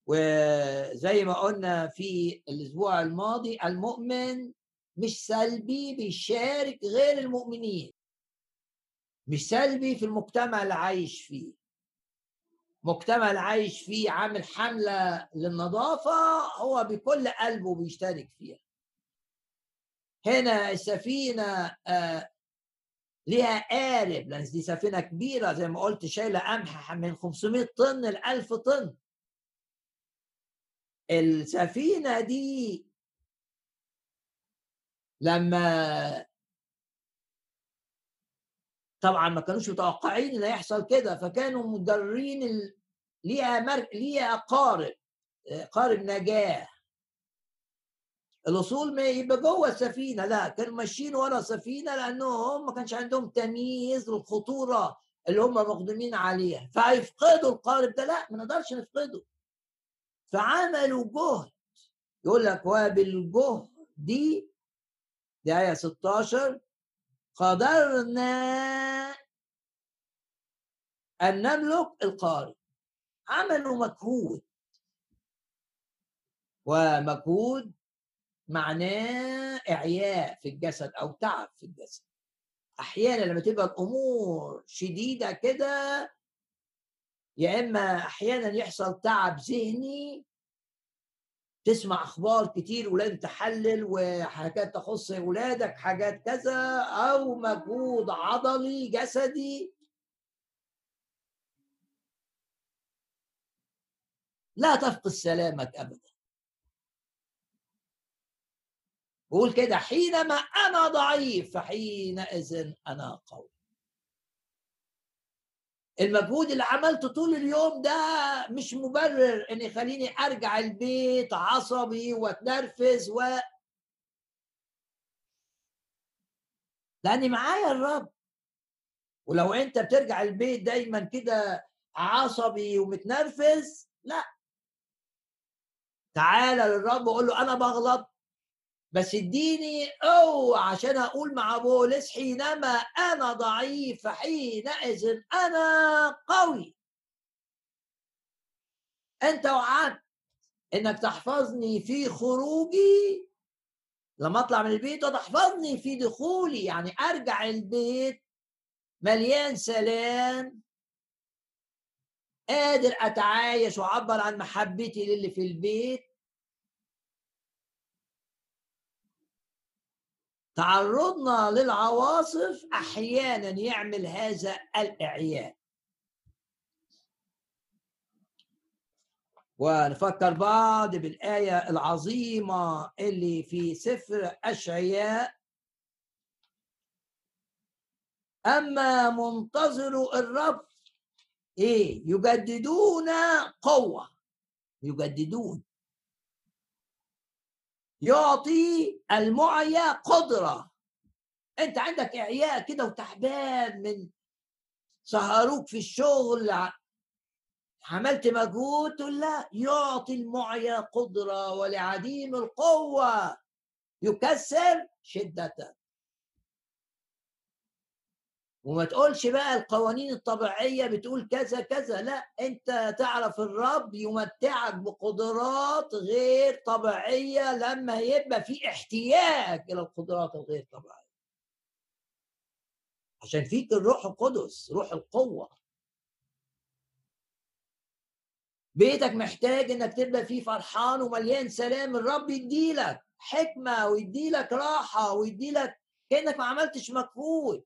وزي ما قلنا في الأسبوع الماضي المؤمن مش سلبي بيشارك غير المؤمنين. مش سلبي في المجتمع اللي عايش فيه. مجتمع عايش فيه عامل حملة للنظافة هو بكل قلبه بيشترك فيها. هنا السفينة آه ليها قارب لأن دي سفينة كبيرة زي ما قلت شايلة قمح من 500 طن ل 1000 طن. السفينة دي لما طبعا ما كانوش متوقعين إن يحصل كده فكانوا مدرين. ليها مر... ليها قارب قارب نجاه الأصول ما يبقى جوه السفينة لا كانوا ماشيين ورا السفينه لأنهم ما كانش عندهم تمييز للخطورة اللي هم مقدمين عليها. فهيفقدوا القارب ده لا ما نقدرش نفقده. فعملوا جهد. يقول لك وبالجهد دي دي آية 16 قدرنا أن نملك القارئ عملوا مجهود. ومجهود معناه إعياء في الجسد أو تعب في الجسد. أحيانا لما تبقى الأمور شديدة كده يا إما أحيانا يحصل تعب ذهني تسمع أخبار كتير ولازم تحلل وحاجات تخص اولادك حاجات كذا أو مجهود عضلي جسدي. لا تفقد سلامك ابدا. بقول كده حينما أنا ضعيف فحينئذ أنا قوي. المجهود اللي عملته طول اليوم ده مش مبرر إن يخليني أرجع البيت عصبي وأتنرفز و. لاني معايا الرب. ولو أنت بترجع البيت دايما كده عصبي ومتنرفز لا. تعالى للرب وقول له أنا بغلط. بس اديني قوة عشان أقول مع بولس حينما أنا ضعيف فحينئذ أنا قوي. أنت وعدت إنك تحفظني في خروجي؟ لما أطلع من البيت وتحفظني في دخولي يعني أرجع البيت مليان سلام. قادر أتعايش وأعبر عن محبتي للي في البيت. تعرضنا للعواصف أحيانا يعمل هذا الاعياء ونفكر بعض بالآية العظيمة اللي في سفر أشعياء. أما منتظر الرب إيه؟ يجددون قوة. يجددون. يعطي المعيا قدرة. انت عندك اعياء كده وتعبان من سهروك في الشغل عملت مجهود تقول لا يعطي المعيا قدرة ولعديم القوة. يكسر شدة. وما تقولش بقى القوانين الطبيعية بتقول كذا كذا لا أنت تعرف الرب يمتعك بقدرات غير طبيعية لما يبقى في احتياج إلى القدرات الغير طبيعية. عشان فيك الروح القدس روح القوة. بيتك محتاج إنك تبقى فيه فرحان ومليان سلام الرب يديلك حكمة ويديلك راحة ويديلك كأنك ما عملتش مجهود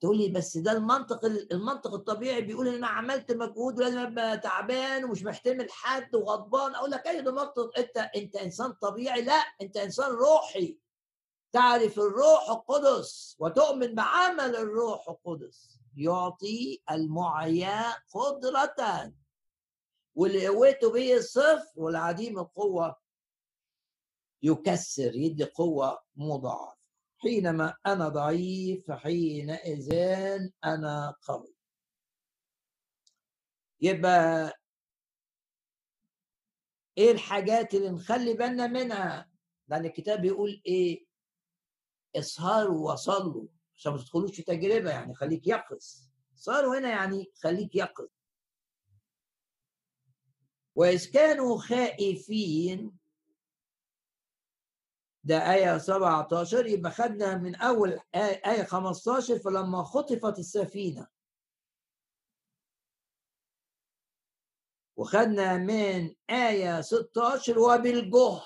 تقول لي بس ده المنطق المنطق الطبيعي بيقول إن أنا عملت مجهود ولازم أبقى تعبان ومش محتمل حد وغضبان. أقول لك أيوه ده منطق أنت أنت إنسان طبيعي؟ لأ أنت إنسان روحي. تعرف الروح القدس وتؤمن بعمل الروح القدس. يعطي المعيا قدرة. واللي قوته به الصفر والعديم القوة يكسر يدي قوة مضاعفة. حينما أنا ضعيف فحينئذ أنا قوي. يبقى إيه الحاجات اللي نخلي بالنا منها؟ لأن الكتاب بيقول إيه؟ اسهروا وصلوا. عشان ما تدخلوش في تجربة يعني خليك يقظ. صاروا هنا يعني خليك يقظ. وإذ كانوا خائفين ده آية 17 يبقى خدنا من أول آية 15 فلما خطفت السفينة. وخدنا من آية 16 وبالجهد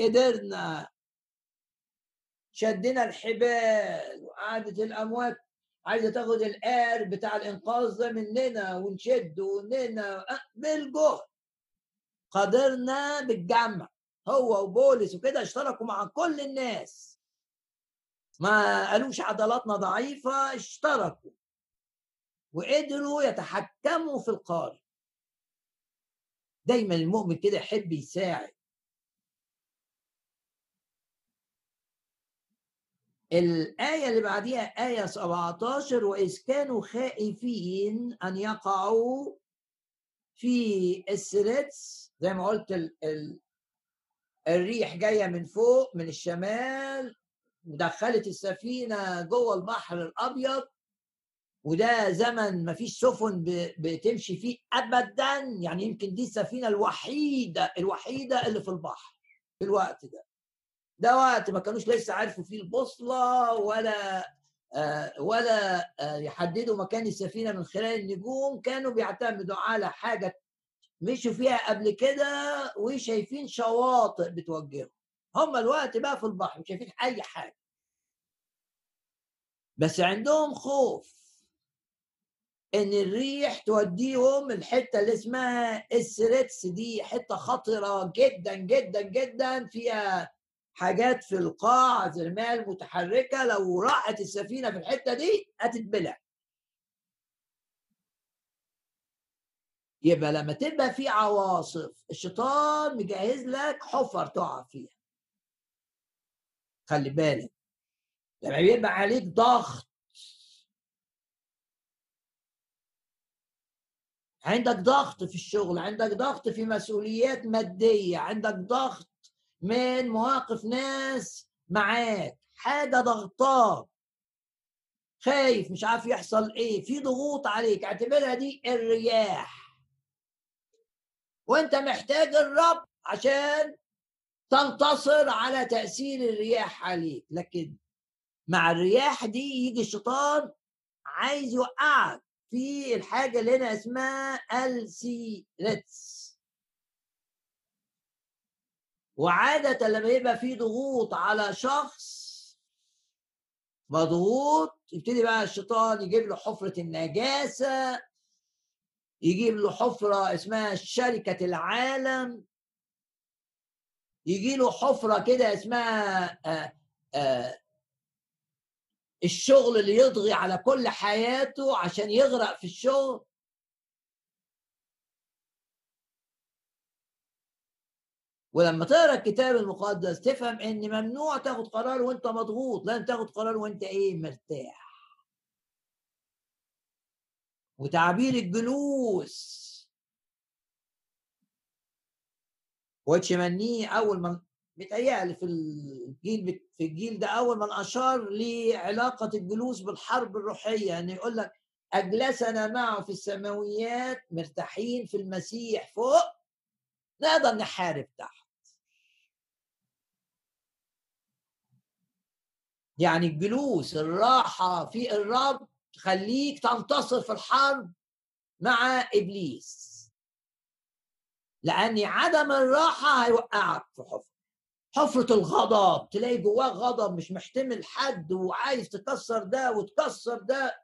قدرنا. شدنا الحبال وقعدت الأموات عايزة تاخد القار بتاع الإنقاذ ده مننا ونشد وننا بالجهد. قدرنا بالجمع. هو وبولس وكده اشتركوا مع كل الناس. ما قالوش عضلاتنا ضعيفة اشتركوا. وقدروا يتحكموا في القارئ دايما المؤمن كده يحب يساعد. الآية اللي بعديها آية 17 وإذ كانوا خائفين أن يقعوا في السريتس زي ما قلت ال ال الريح جاية من فوق من الشمال ودخلت السفينة جوه البحر الأبيض وده زمن ما فيش سفن بتمشي فيه ابدا. يعني يمكن دي السفينة الوحيدة الوحيدة اللي في البحر في الوقت ده. ده وقت ما كانوش لسه عارفوا فيه البوصلة ولا آه ولا آه يحددوا مكان السفينة من خلال النجوم. كانوا بيعتمدوا على حاجة مشوا فيها قبل كده وشايفين شواطئ بتوجههم. هم الوقت بقى في البحر مش شايفين أي حاجة. بس عندهم خوف إن الريح توديهم الحتة اللي اسمها السريتس دي حتة خطرة جدا جدا جدا فيها حاجات في القاع زرمال متحركه لو راحت السفينة في الحتة دي هتتبلع. يبقى لما تبقى في عواصف الشيطان مجهز لك حفر تقع فيها. خلي بالك. لما بيبقى عليك ضغط. عندك ضغط في الشغل عندك ضغط في مسؤوليات مادية عندك ضغط من مواقف ناس معاك. حاجة ضغطاك. خايف مش عارف يحصل إيه. في ضغوط عليك. اعتبرها دي الرياح. وانت محتاج الرب عشان تنتصر على تأثير الرياح عليك. لكن مع الرياح دي يجي الشيطان عايز يوقعك في الحاجة اللي هنا اسمها السيرتس وعادة لما يبقى في ضغوط على شخص مضغوط يبتدي بقى الشيطان يجيب له حفرة النجاسة يجيب له حفرة اسمها شركة العالم. يجي له حفرة كده اسمها آآ آآ الشغل اللي يضغي على كل حياته عشان يغرق في الشغل. ولما تقرأ الكتاب المقدس تفهم إن ممنوع تاخد قرار وأنت مضغوط لازم تاخد قرار وأنت إيه مرتاح. وتعبير الجلوس. وتشمنيه أول ما متهيألي في الجيل في الجيل ده أول من اشار لعلاقة الجلوس بالحرب الروحية ان يقول لك أجلسنا معه في السماويات مرتاحين في المسيح فوق نقدر نحارب تحت. يعني الجلوس الراحة في الرب تخليك تنتصر في الحرب مع إبليس. لأن عدم الراحة هيوقعك في حفر حفرة الغضب تلاقي جواه غضب مش محتمل حد وعايز تكسر ده وتكسر ده.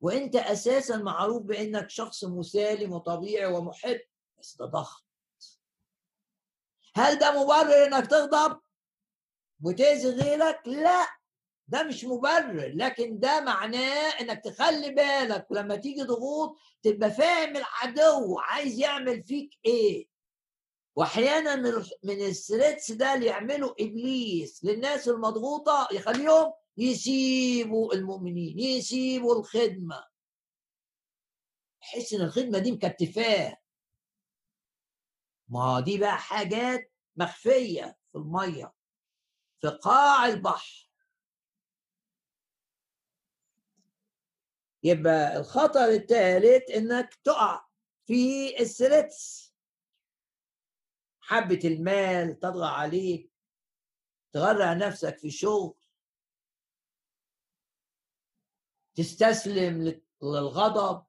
وأنت أساسا معروف بأنك شخص مسالم وطبيعي ومحب بس ده ضغط. هل ده مبرر إنك تغضب؟ وتأذي غيرك؟ لا. ده مش مبرر لكن ده معناه إنك تخلي بالك ولما تيجي ضغوط تبقى فاهم العدو عايز يعمل فيك إيه. واحيانا من الثريتس ده اللي يعمله إبليس للناس المضغوطة يخليهم يسيبوا المؤمنين يسيبوا الخدمة. يحس إن الخدمة دي مكتفاة. ما دي بقى حاجات مخفية في المية. في قاع البحر. يبقى الخطر الثالث إنك تقع في الثريتس حبة المال تطغى عليك تغرق نفسك في شغل تستسلم للغضب.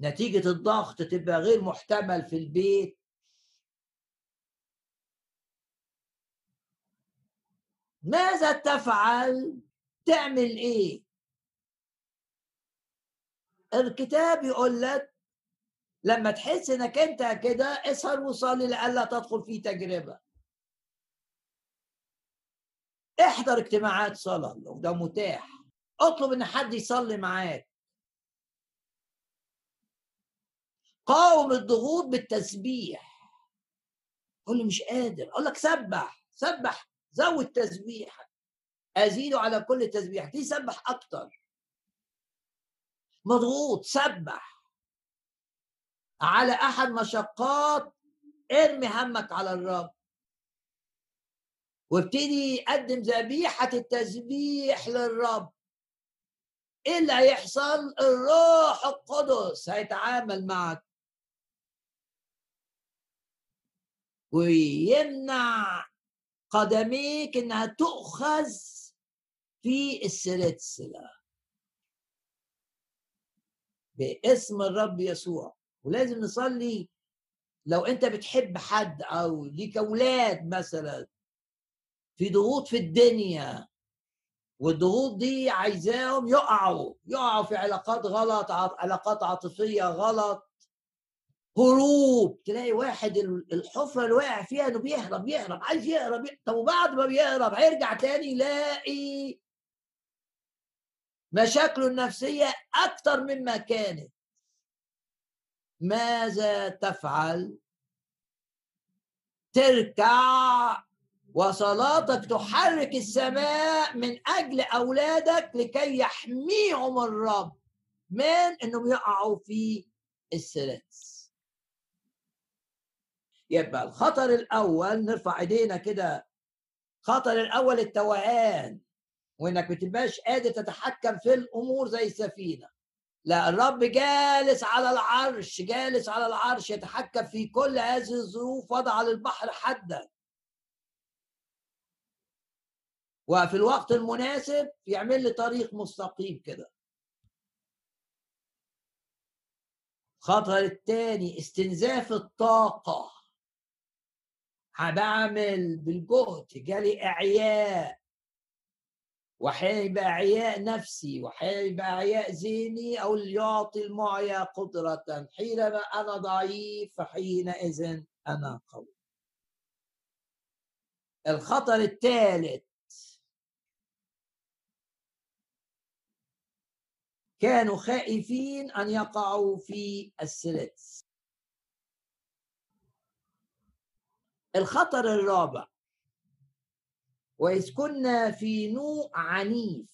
نتيجة الضغط تبقى غير محتمل في البيت. ماذا تفعل؟ تعمل إيه؟ الكتاب يقول لك لما تحس إنك أنت كده اسهر وصلي لئلا تدخل في تجربة. احضر اجتماعات صلاة لو ده متاح. اطلب إن حد يصلي معاك. قاوم الضغوط بالتسبيح. قول لي مش قادر. أقول لك سبح سبح زود تسبيحك. ازيد على كل تسبيح. دي سبح أكتر. مضغوط سبح. على أحد مشقات ارمي همك على الرب. وابتدي قدم ذبيحة التسبيح للرب. إيه اللي هيحصل؟ الروح القدس هيتعامل معك. ويمنع قدميك إنها تؤخذ في السلسلة. باسم الرب يسوع. ولازم نصلي لو انت بتحب حد أو ليك أولاد مثلا. في ضغوط في الدنيا والضغوط دي عايزاهم يقعوا يقعوا في علاقات غلط علاقات عاطفية غلط. هروب تلاقي واحد الحفرة اللي واقع فيها إنه بيهرب يهرب عايز يهرب طب وبعد ما بيهرب هيرجع تاني يلاقي مشاكله النفسية أكتر مما كانت. ماذا تفعل؟ تركع وصلاتك تحرك السماء من أجل أولادك لكي يحميهم الرب. من؟ إنهم يقعوا في السلس. يبقى الخطر الأول نرفع إيدينا كده خطر الأول التوهان. وإنك ما قادر تتحكم في الأمور زي السفينة. لا الرب جالس على العرش جالس على العرش يتحكم في كل هذه الظروف وضع للبحر حدا. وفي الوقت المناسب يعمل لي طريق مستقيم كده. الخطر الثاني استنزاف الطاقة. بعمل بالجهد جالي إعياء. وحيبقى إعياء نفسي وحيبقى إعياء ذهني أو اللي يعطي المعيا قدرة حينما أنا ضعيف فحينئذ أنا قوي. الخطر الثالث. كانوا خائفين أن يقعوا في السلس الخطر الرابع. وإذ كنا في نوع عنيف.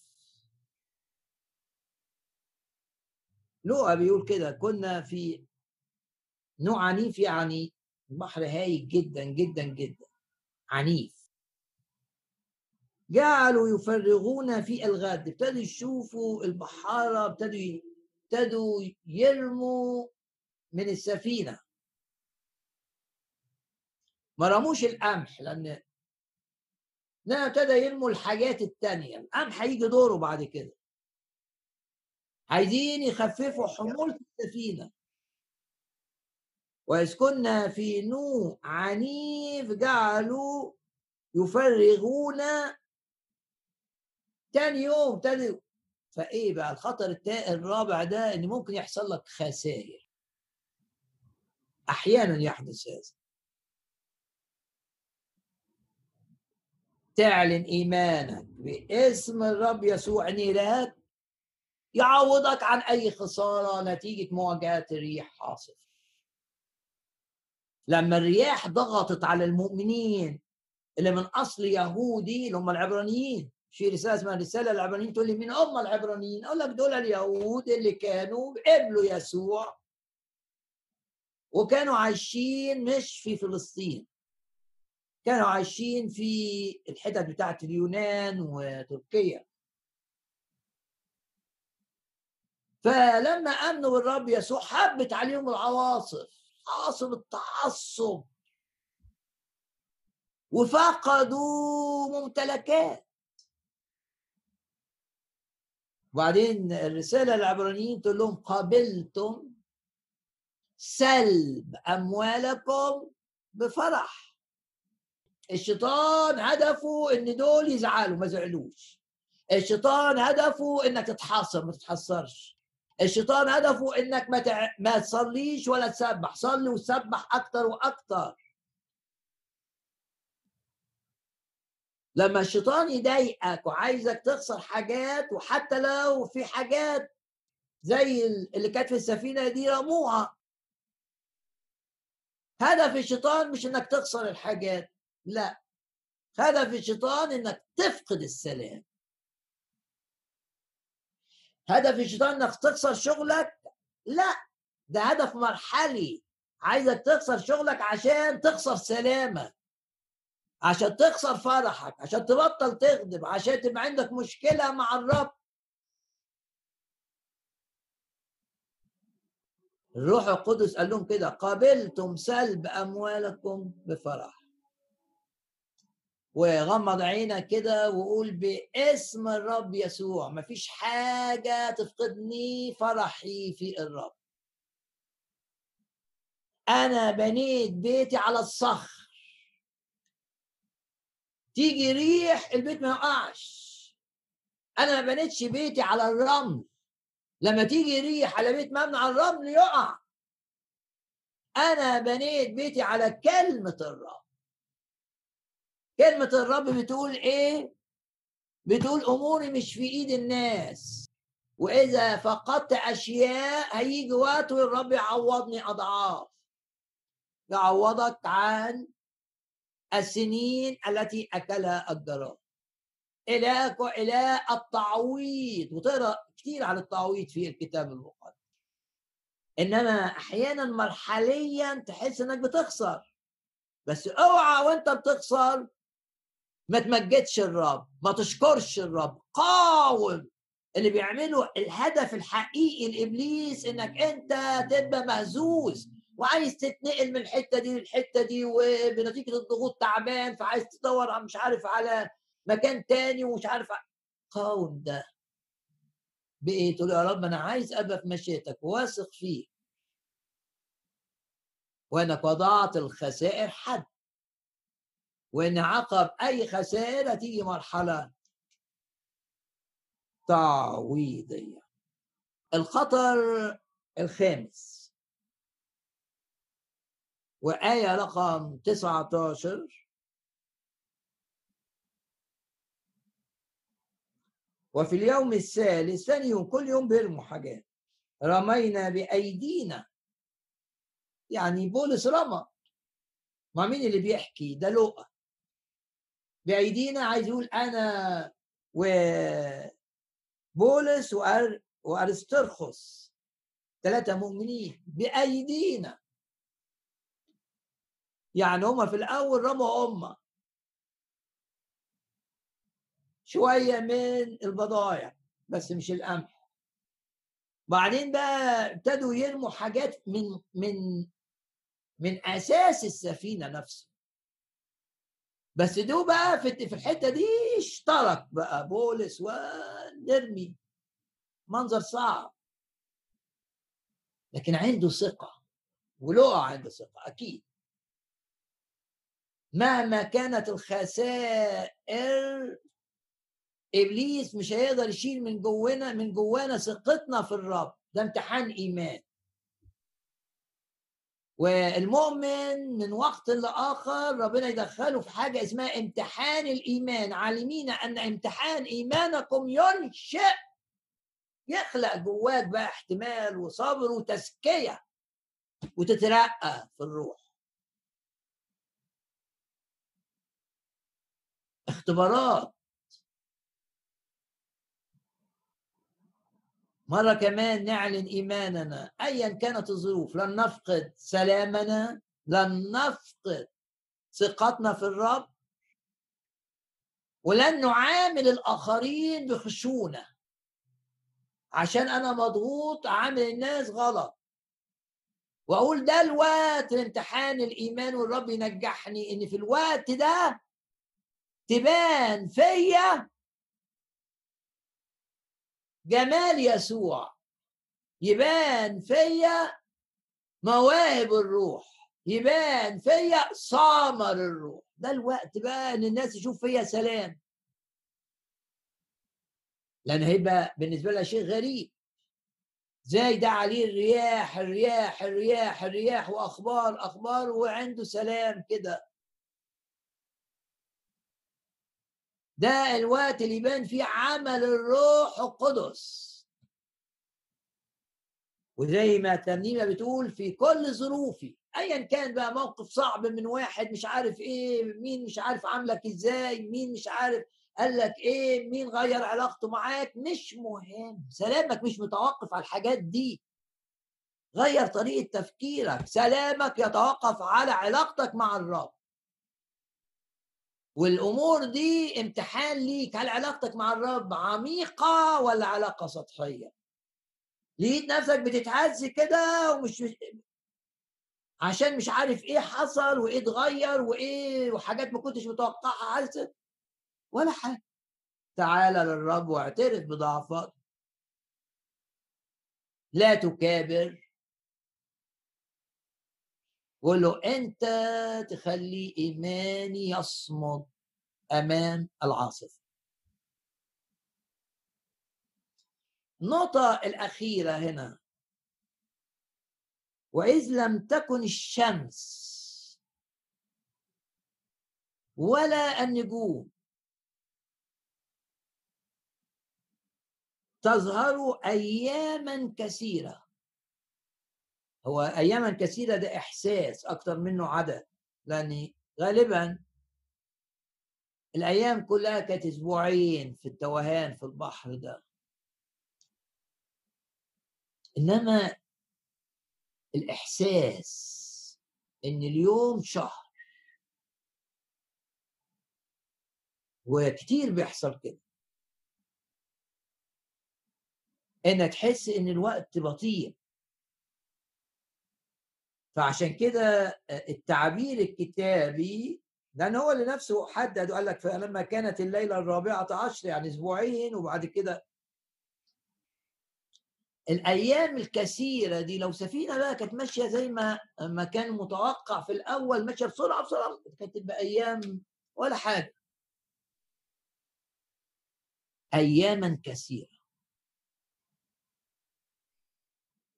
لوقا بيقول كده كنا في نوع عنيف يعني البحر هايج جدا جدا جدا عنيف. جعلوا يفرغون في الغد ابتدوا يشوفوا البحارة ابتدوا ابتدوا يرموا من السفينة. ما رموش القمح لأن لا ابتدى يرموا الحاجات التانية القمح هيجي دوره بعد كده. عايزين يخففوا حمولة السفينة. وإذ كنا في نوع عنيف جعلوا يفرغون تاني يوم تاني. فإيه بقى؟ الخطر الرابع ده إن ممكن يحصل لك خسائر. أحيانا يحدث هذا. تعلن إيمانك باسم الرب يسوع نيرات يعوضك عن أي خسارة نتيجة مواجهة الريح حاصل. لما الرياح ضغطت على المؤمنين اللي من أصل يهودي اللي هم العبرانيين في رسالة اسمها رسالة العبرانيين تقول لي مين هم العبرانيين؟ أقول لك دول اليهود اللي كانوا قبلوا يسوع وكانوا عايشين مش في فلسطين. كانوا عايشين في الحتت بتاعت اليونان وتركيا. فلما آمنوا بالرب يسوع حبت عليهم العواصف عاصف التعصب. وفقدوا ممتلكات. وبعدين الرسالة للعبرانيين تقول لهم قبلتم سلب أموالكم بفرح. الشيطان هدفه إن دول يزعلوا ما زعلوش. الشيطان هدفه إنك تتحاصر ما تتحسرش الشيطان هدفه إنك ما تع... ما تصليش ولا تسبح. صلي وسبح أكتر وأكتر. لما الشيطان يضايقك وعايزك تخسر حاجات وحتى لو في حاجات زي اللي كانت في السفينة دي رموها هدف الشيطان مش إنك تخسر الحاجات. لا. هدف الشيطان إنك تفقد السلام. هدف الشيطان إنك تخسر شغلك. لا ده هدف مرحلي. عايزك تخسر شغلك عشان تخسر سلامك. عشان تخسر فرحك عشان تبطل تغضب عشان تبقى عندك مشكلة مع الرب. الروح القدس قال لهم كده قبلتم سلب أموالكم بفرح. وغمض عينك كده وقول باسم الرب يسوع. مفيش حاجة تفقدني فرحي في الرب. أنا بنيت بيتي على الصخر. تيجي ريح البيت ما يقعش. أنا ما بنيتش بيتي على الرمل. لما تيجي ريح على بيت مبني على الرمل يقع. أنا بنيت بيتي على كلمة الرب. كلمة الرب بتقول إيه؟ بتقول أموري مش في إيد الناس. وإذا فقدت أشياء هيجي وقت والرب يعوضني أضعاف. يعوضك عن السنين التي أكلها الجراد إلهك وإله التعويض. وتقرأ كتير عن التعويض في الكتاب المقدس. إنما أحيانا مرحليا تحس إنك بتخسر. بس أوعى وأنت بتخسر ما تمجدش الرب ما تشكرش الرب قاوم. اللي بيعملوا الهدف الحقيقي لإبليس إنك أنت تبقى مهزوز وعايز تتنقل من الحتة دي للحتة دي وبنتيجة الضغوط تعبان فعايز تدور مش عارف على مكان تاني ومش عارف قاوم ده. بايه تقول يا رب أنا عايز أبقى في مشيتك واثق فيك وانك وضعت الخسائر حد. وإن عقب أي خسائر تيجي مرحلة تعويضية. الخطر الخامس. وآية رقم 19 وفي اليوم الثالث ثاني يوم كل يوم بيرموا حاجات. رمينا بأيدينا. يعني بولس رمى. ما مين اللي بيحكي؟ ده لقى بأيدينا عايز يقول أنا وبولس. وارسترخس ثلاثة مؤمنين بأيدينا. يعني هما في الأول رموا أمة. شوية من البضائع بس مش القمح. بعدين بقى ابتدوا يرموا حاجات من من من أساس السفينة نفسه. بس دو بقى في في الحتة دي اشترك بقى بولس ونرمي. منظر صعب. لكن عنده ثقة ولقى عنده ثقة أكيد. مهما كانت الخسائر إبليس مش هيقدر يشيل من جوانا من جوانا ثقتنا في الرب. ده امتحان إيمان. والمؤمن من وقت لآخر ربنا يدخله في حاجة اسمها امتحان الإيمان. عالمين أن امتحان إيمانكم ينشئ. يخلق جواك بقى احتمال وصبر وتزكية وتترقى في الروح. اختبارات. مرة كمان نعلن إيماننا. أيا كانت الظروف لن نفقد سلامنا لن نفقد ثقتنا في الرب ولن نعامل الآخرين بخشونة. عشان أنا مضغوط عامل الناس غلط. وأقول ده الوقت لامتحان الإيمان والرب ينجحني إن في الوقت ده تبان فيا جمال يسوع. يبان فيا مواهب الروح. يبان فيا ثمر الروح. ده الوقت بقى إن الناس تشوف فيا سلام. لأن هيبقى بالنسبة لها شيء غريب. زي ده عليه الرياح الرياح الرياح الرياح وأخبار أخبار وعنده سلام كده. ده الوقت اللي يبان فيه عمل الروح القدس. وزي ما الترنيمة بتقول في كل ظروفي ايا كان بقى موقف صعب من واحد مش عارف إيه مين مش عارف عاملك إزاي مين مش عارف قال لك إيه مين غير علاقته معاك مش مهم. سلامك مش متوقف على الحاجات دي. غير طريقة تفكيرك. سلامك يتوقف على علاقتك مع الرب. والأمور دي امتحان ليك. هل علاقتك مع الرب عميقة ولا علاقة سطحية؟ لقيت نفسك بتتهز كده ومش عشان مش عارف إيه حصل وإيه اتغير وإيه وحاجات ما كنتش متوقعها حصلت ولا حاجة. تعالى للرب واعترف بضعفات لا تكابر. قول له أنت تخلي إيماني يصمد أمام العاصفة. النقطة الأخيرة هنا. وإذ لم تكن الشمس ولا النجوم تظهر اياما كثيرة. هو اياما كثيرة ده إحساس أكتر منه عدد لأن غالبا الأيام كلها كانت أسبوعين في التوهان في البحر ده. إنما الإحساس إن اليوم شهر وكتير بيحصل كده. ان تحس إن الوقت بطيء. فعشان كده التعبير الكتابي لأن هو اللي نفسه حدد وقال لك فلما كانت الليلة الرابعة عشر يعني أسبوعين وبعد كده الأيام الكثيرة دي لو سفينة بقى كانت ماشية زي ما ما كان متوقع في الأول ماشية بسرعة بسرعة كانت تبقى أيام ولا حاجة. اياما كثيرة.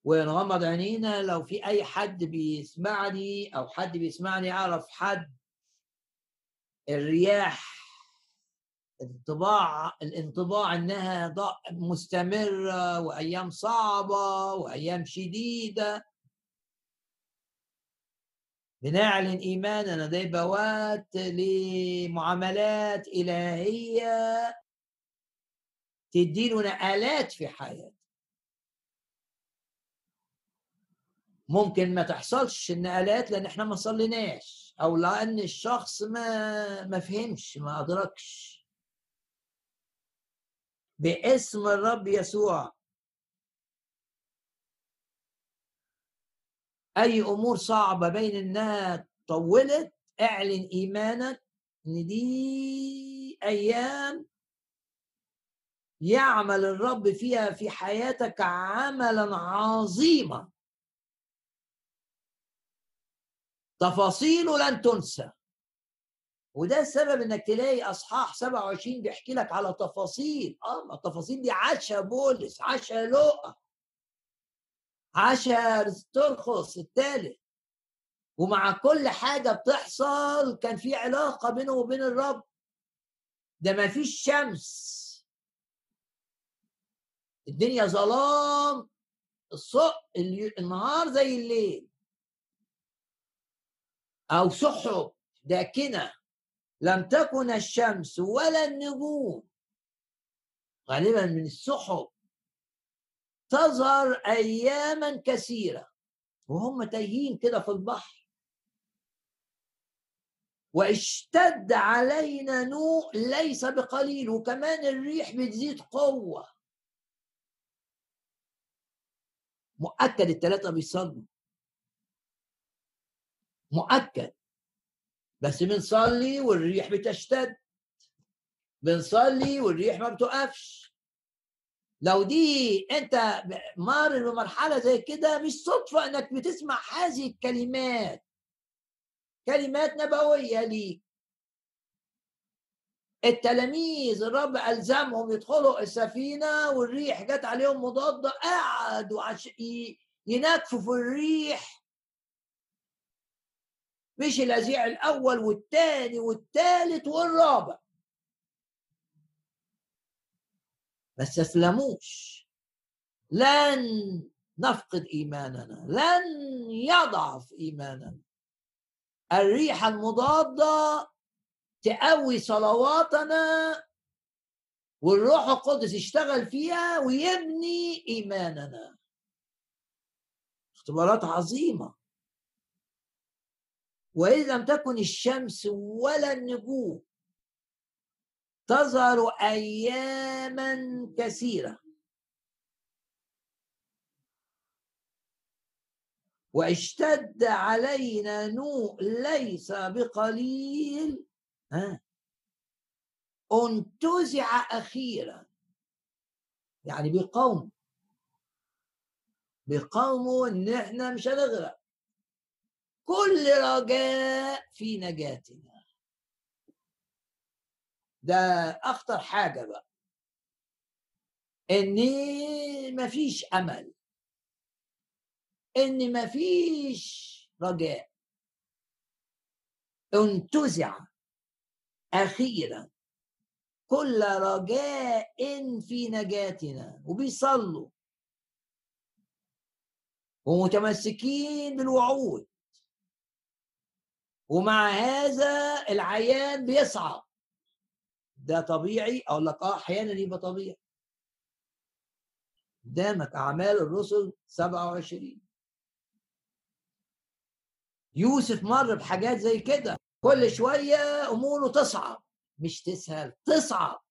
ونغمض عينينا لو في أي حد بيسمعني أو حد بيسمعني يعرف حد الرياح انطباع الانطباع إنها مستمرة وأيام صعبة وأيام شديدة. بنعلن إيماننا ده بوات لمعاملات إلهية تدينا آلات في حياتنا. ممكن ما تحصلش النقلات لأن إحنا ما صليناش. أو لأن الشخص ما ما فهمش ما أدركش. باسم الرب يسوع. أي أمور صعبة بين إنها طولت اعلن إيمانك إن دي أيام يعمل الرب فيها في حياتك عملا عظيما. تفاصيله لن تنسى. وده السبب إنك تلاقي أصحاح 27 بيحكي لك على تفاصيل. آه التفاصيل دي عاشها بولس عاشها لوقا عاشها ترخص الثالث. ومع كل حاجة بتحصل كان في علاقة بينه وبين الرب. ده ما فيش شمس. الدنيا ظلام. الصبح النهار زي الليل. أو سحب داكنة لم تكن الشمس ولا النجوم. غالبا من السحب تظهر أياما كثيرة وهم تايهين كده في البحر. واشتد علينا نوء ليس بقليل وكمان الريح بتزيد قوة. مؤكد الثلاثة بيصلوا. مؤكد. بس بنصلي والريح بتشتد. بنصلي والريح ما بتقفش. لو دي انت مار بمرحلة زي كده مش صدفة انك بتسمع هذه الكلمات. كلمات نبوية ليك. التلاميذ الرب ألزمهم يدخلوا السفينة والريح جت عليهم مضادة قعدوا عش... ينكفوا في الريح. مش الأذيع الأول والثاني والثالث والرابع. ما استسلموش. لن نفقد إيماننا. لن يضعف إيماننا. الريح المضادة تقوي صلواتنا والروح القدس يشتغل فيها ويبني إيماننا. اختبارات عظيمة. وإذا لم تكن الشمس ولا النجوم تظهر أياما كثيرة. واشتد علينا نوء ليس بقليل. ها؟ انتزع أخيرا. يعني بقوم. بقومه إن إحنا مش هنغرق. كل رجاء في نجاتنا. ده أخطر حاجة بقى. إن مفيش أمل. إن مفيش رجاء. انتزع أخيرا. كل رجاء في نجاتنا وبيصلوا. ومتمسكين بالوعود. ومع هذا العيان بيصعب ده طبيعي؟ أقول لك آه أحيانا يبقى طبيعي. قدامك أعمال الرسل 27 يوسف مر بحاجات زي كده. كل شوية أموره تصعب مش تسهل تصعب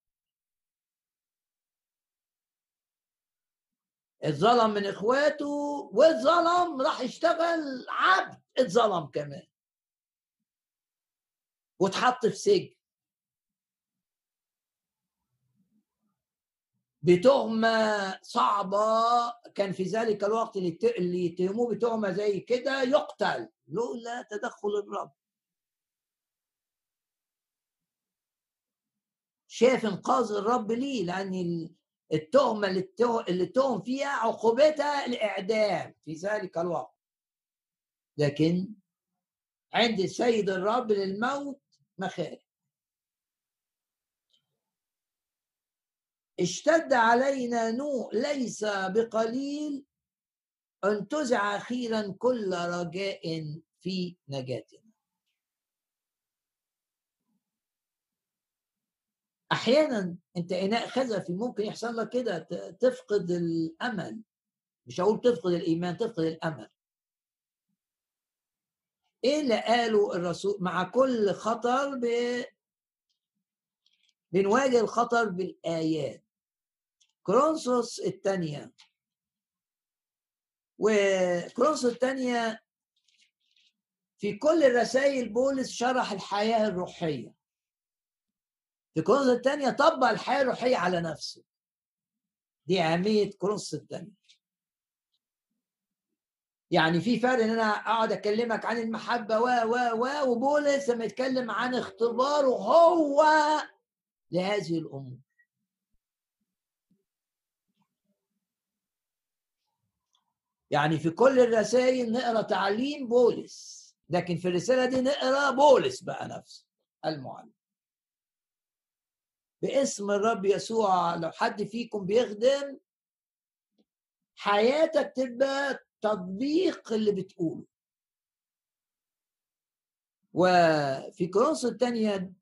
اتظلم من إخواته واتظلم راح يشتغل عبد اتظلم كمان. واتحط في سجن. بتهمة صعبة كان في ذلك الوقت اللي يتهموه بتهمة زي كده يقتل. لولا تدخل الرب. شاف إنقاذ الرب ليه؟ لأن التهمة اللي اتهم فيها عقوبتها الإعدام في ذلك الوقت. لكن عند السيد الرب للموت مخارج. اشتد علينا نوء ليس بقليل انتزع أخيرا كل رجاء في نجاتنا. أحيانا أنت إناء خزفي ممكن يحصل لك كده تفقد الأمل. مش هقول تفقد الإيمان تفقد الأمل. إيه اللي قاله الرسول؟ مع كل خطر ب... بنواجه الخطر بالآيات. كرونسوس الثانية. وكرونسوس الثانية في كل الرسائل بولس شرح الحياة الروحية. في كورنثوس الثانية طبق الحياة الروحية على نفسه. دي أهمية كورنثوس الثانية. يعني في فرق إن أنا أقعد أكلمك عن المحبة و و و وبولس لما يتكلم عن اختباره هو لهذه الأمور. يعني في كل الرسائل نقرأ تعليم بولس لكن في الرسالة دي نقرأ بولس بقى نفسه المعلم. باسم الرب يسوع لو حد فيكم بيخدم حياتك تبقى تطبيق اللي بتقوله. وفي كورنثوس الثانية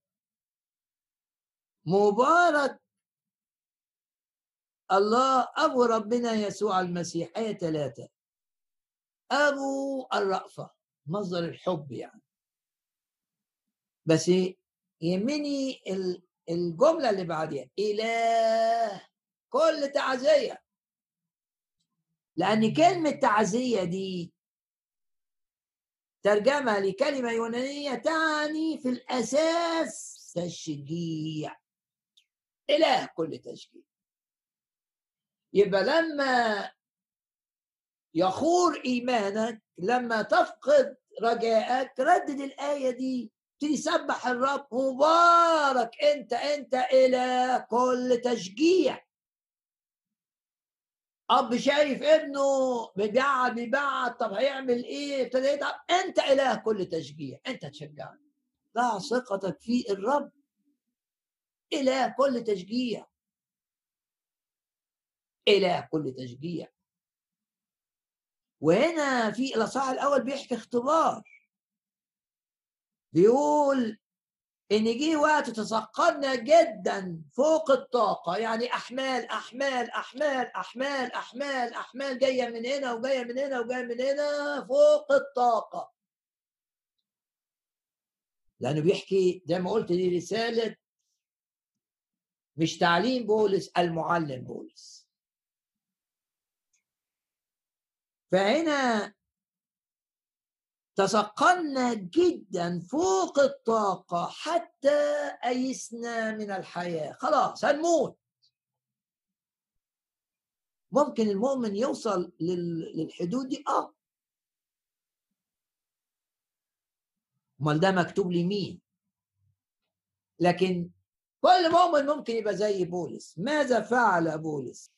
مبارك الله أبو ربنا يسوع المسيح. آية ثلاثة. أبو الرأفة مصدر الحب يعني. بس يهمني الجملة اللي بعديها. إله كل تعزية. لأن كلمة تعزية دي ترجمة لكلمة يونانية تعني في الأساس تشجيع. إله كل تشجيع. يبقى لما يخور إيمانك لما تفقد رجائك ردد الآية دي تسبح الرب مبارك أنت أنت إلى كل تشجيع. أب شايف ابنه بيبعد بيبعد طب هيعمل إيه؟ ابتدى يتعب أنت إله كل تشجيع أنت تشجعني. ضع ثقتك في الرب. إله كل تشجيع. إله كل تشجيع. وهنا في الإصحاح الأول بيحكي اختبار. بيقول إن جه وقت تثقلنا جدا فوق الطاقة. يعني أحمال أحمال أحمال أحمال أحمال أحمال جاية من هنا وجاية من هنا وجاية من هنا فوق الطاقة. لأنه بيحكي زي ما قلت دي رسالة مش تعليم بولس المعلم بولس. فهنا تثقلنا جدا فوق الطاقة حتى أيسنا من الحياة. خلاص هنموت. ممكن المؤمن يوصل للحدود دي؟ آه. أمال ده مكتوب لمين؟ لكن كل مؤمن ممكن يبقى زي بولس. ماذا فعل بولس؟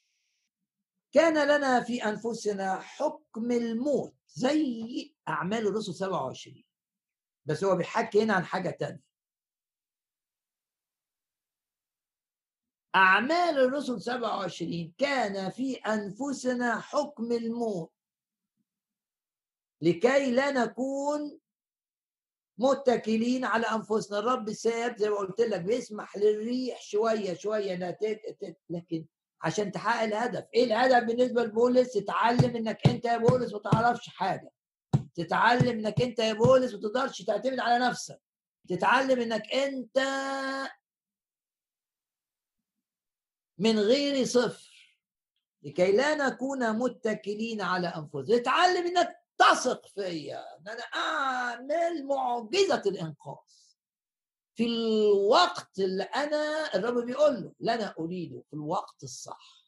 كان لنا في أنفسنا حكم الموت زي أعمال الرسل 27 بس هو بيحكي هنا عن حاجة تانية. أعمال الرسل 27 كان في أنفسنا حكم الموت. لكي لا نكون متكلين على أنفسنا. الرب ساب زي ما قلت لك بيسمح للريح شوية شوية انها لكن عشان تحقق الهدف. إيه الهدف بالنسبة لبولس؟ تتعلم إنك أنت يا بولس ما تعرفش حاجة. تتعلم إنك أنت يا بولس ما تقدرش تعتمد على نفسك. تتعلم إنك أنت من غير صفر. لكي لا نكون متكلين على أنفسنا. تتعلم إنك تثق فيا. إن أنا أعمل معجزة الإنقاذ. في الوقت اللي أنا الرب بيقول له لا أنا اريده في الوقت الصح.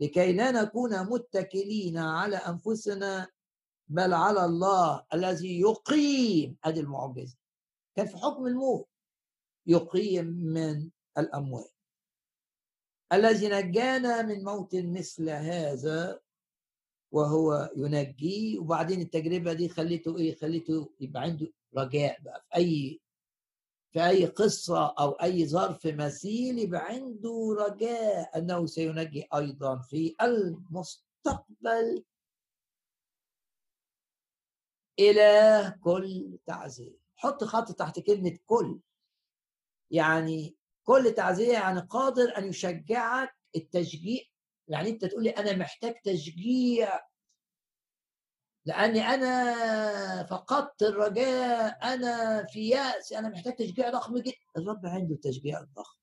لكي لا نكون متكلين على أنفسنا بل على الله الذي يقيم ادي المعجزة. كان في حكم الموت يقيم من الاموات الذي نجانا من موت مثل هذا وهو ينجيه وبعدين التجربة دي خليته إيه؟ خليته يبقى عنده رجاء بقى. في أي في أي قصة أو أي ظرف مثيل يبقى عنده رجاء أنه سينجي أيضا في المستقبل. إلى كل تعزية. حط خط تحت كلمة كل. يعني كل تعزية يعني قادر أن يشجعك التشجيع. يعني أنت تقول لي أنا محتاج تشجيع. لأني أنا فقدت الرجاء أنا في ياس أنا محتاج تشجيع ضخم جدا الرب عنده التشجيع الضخم.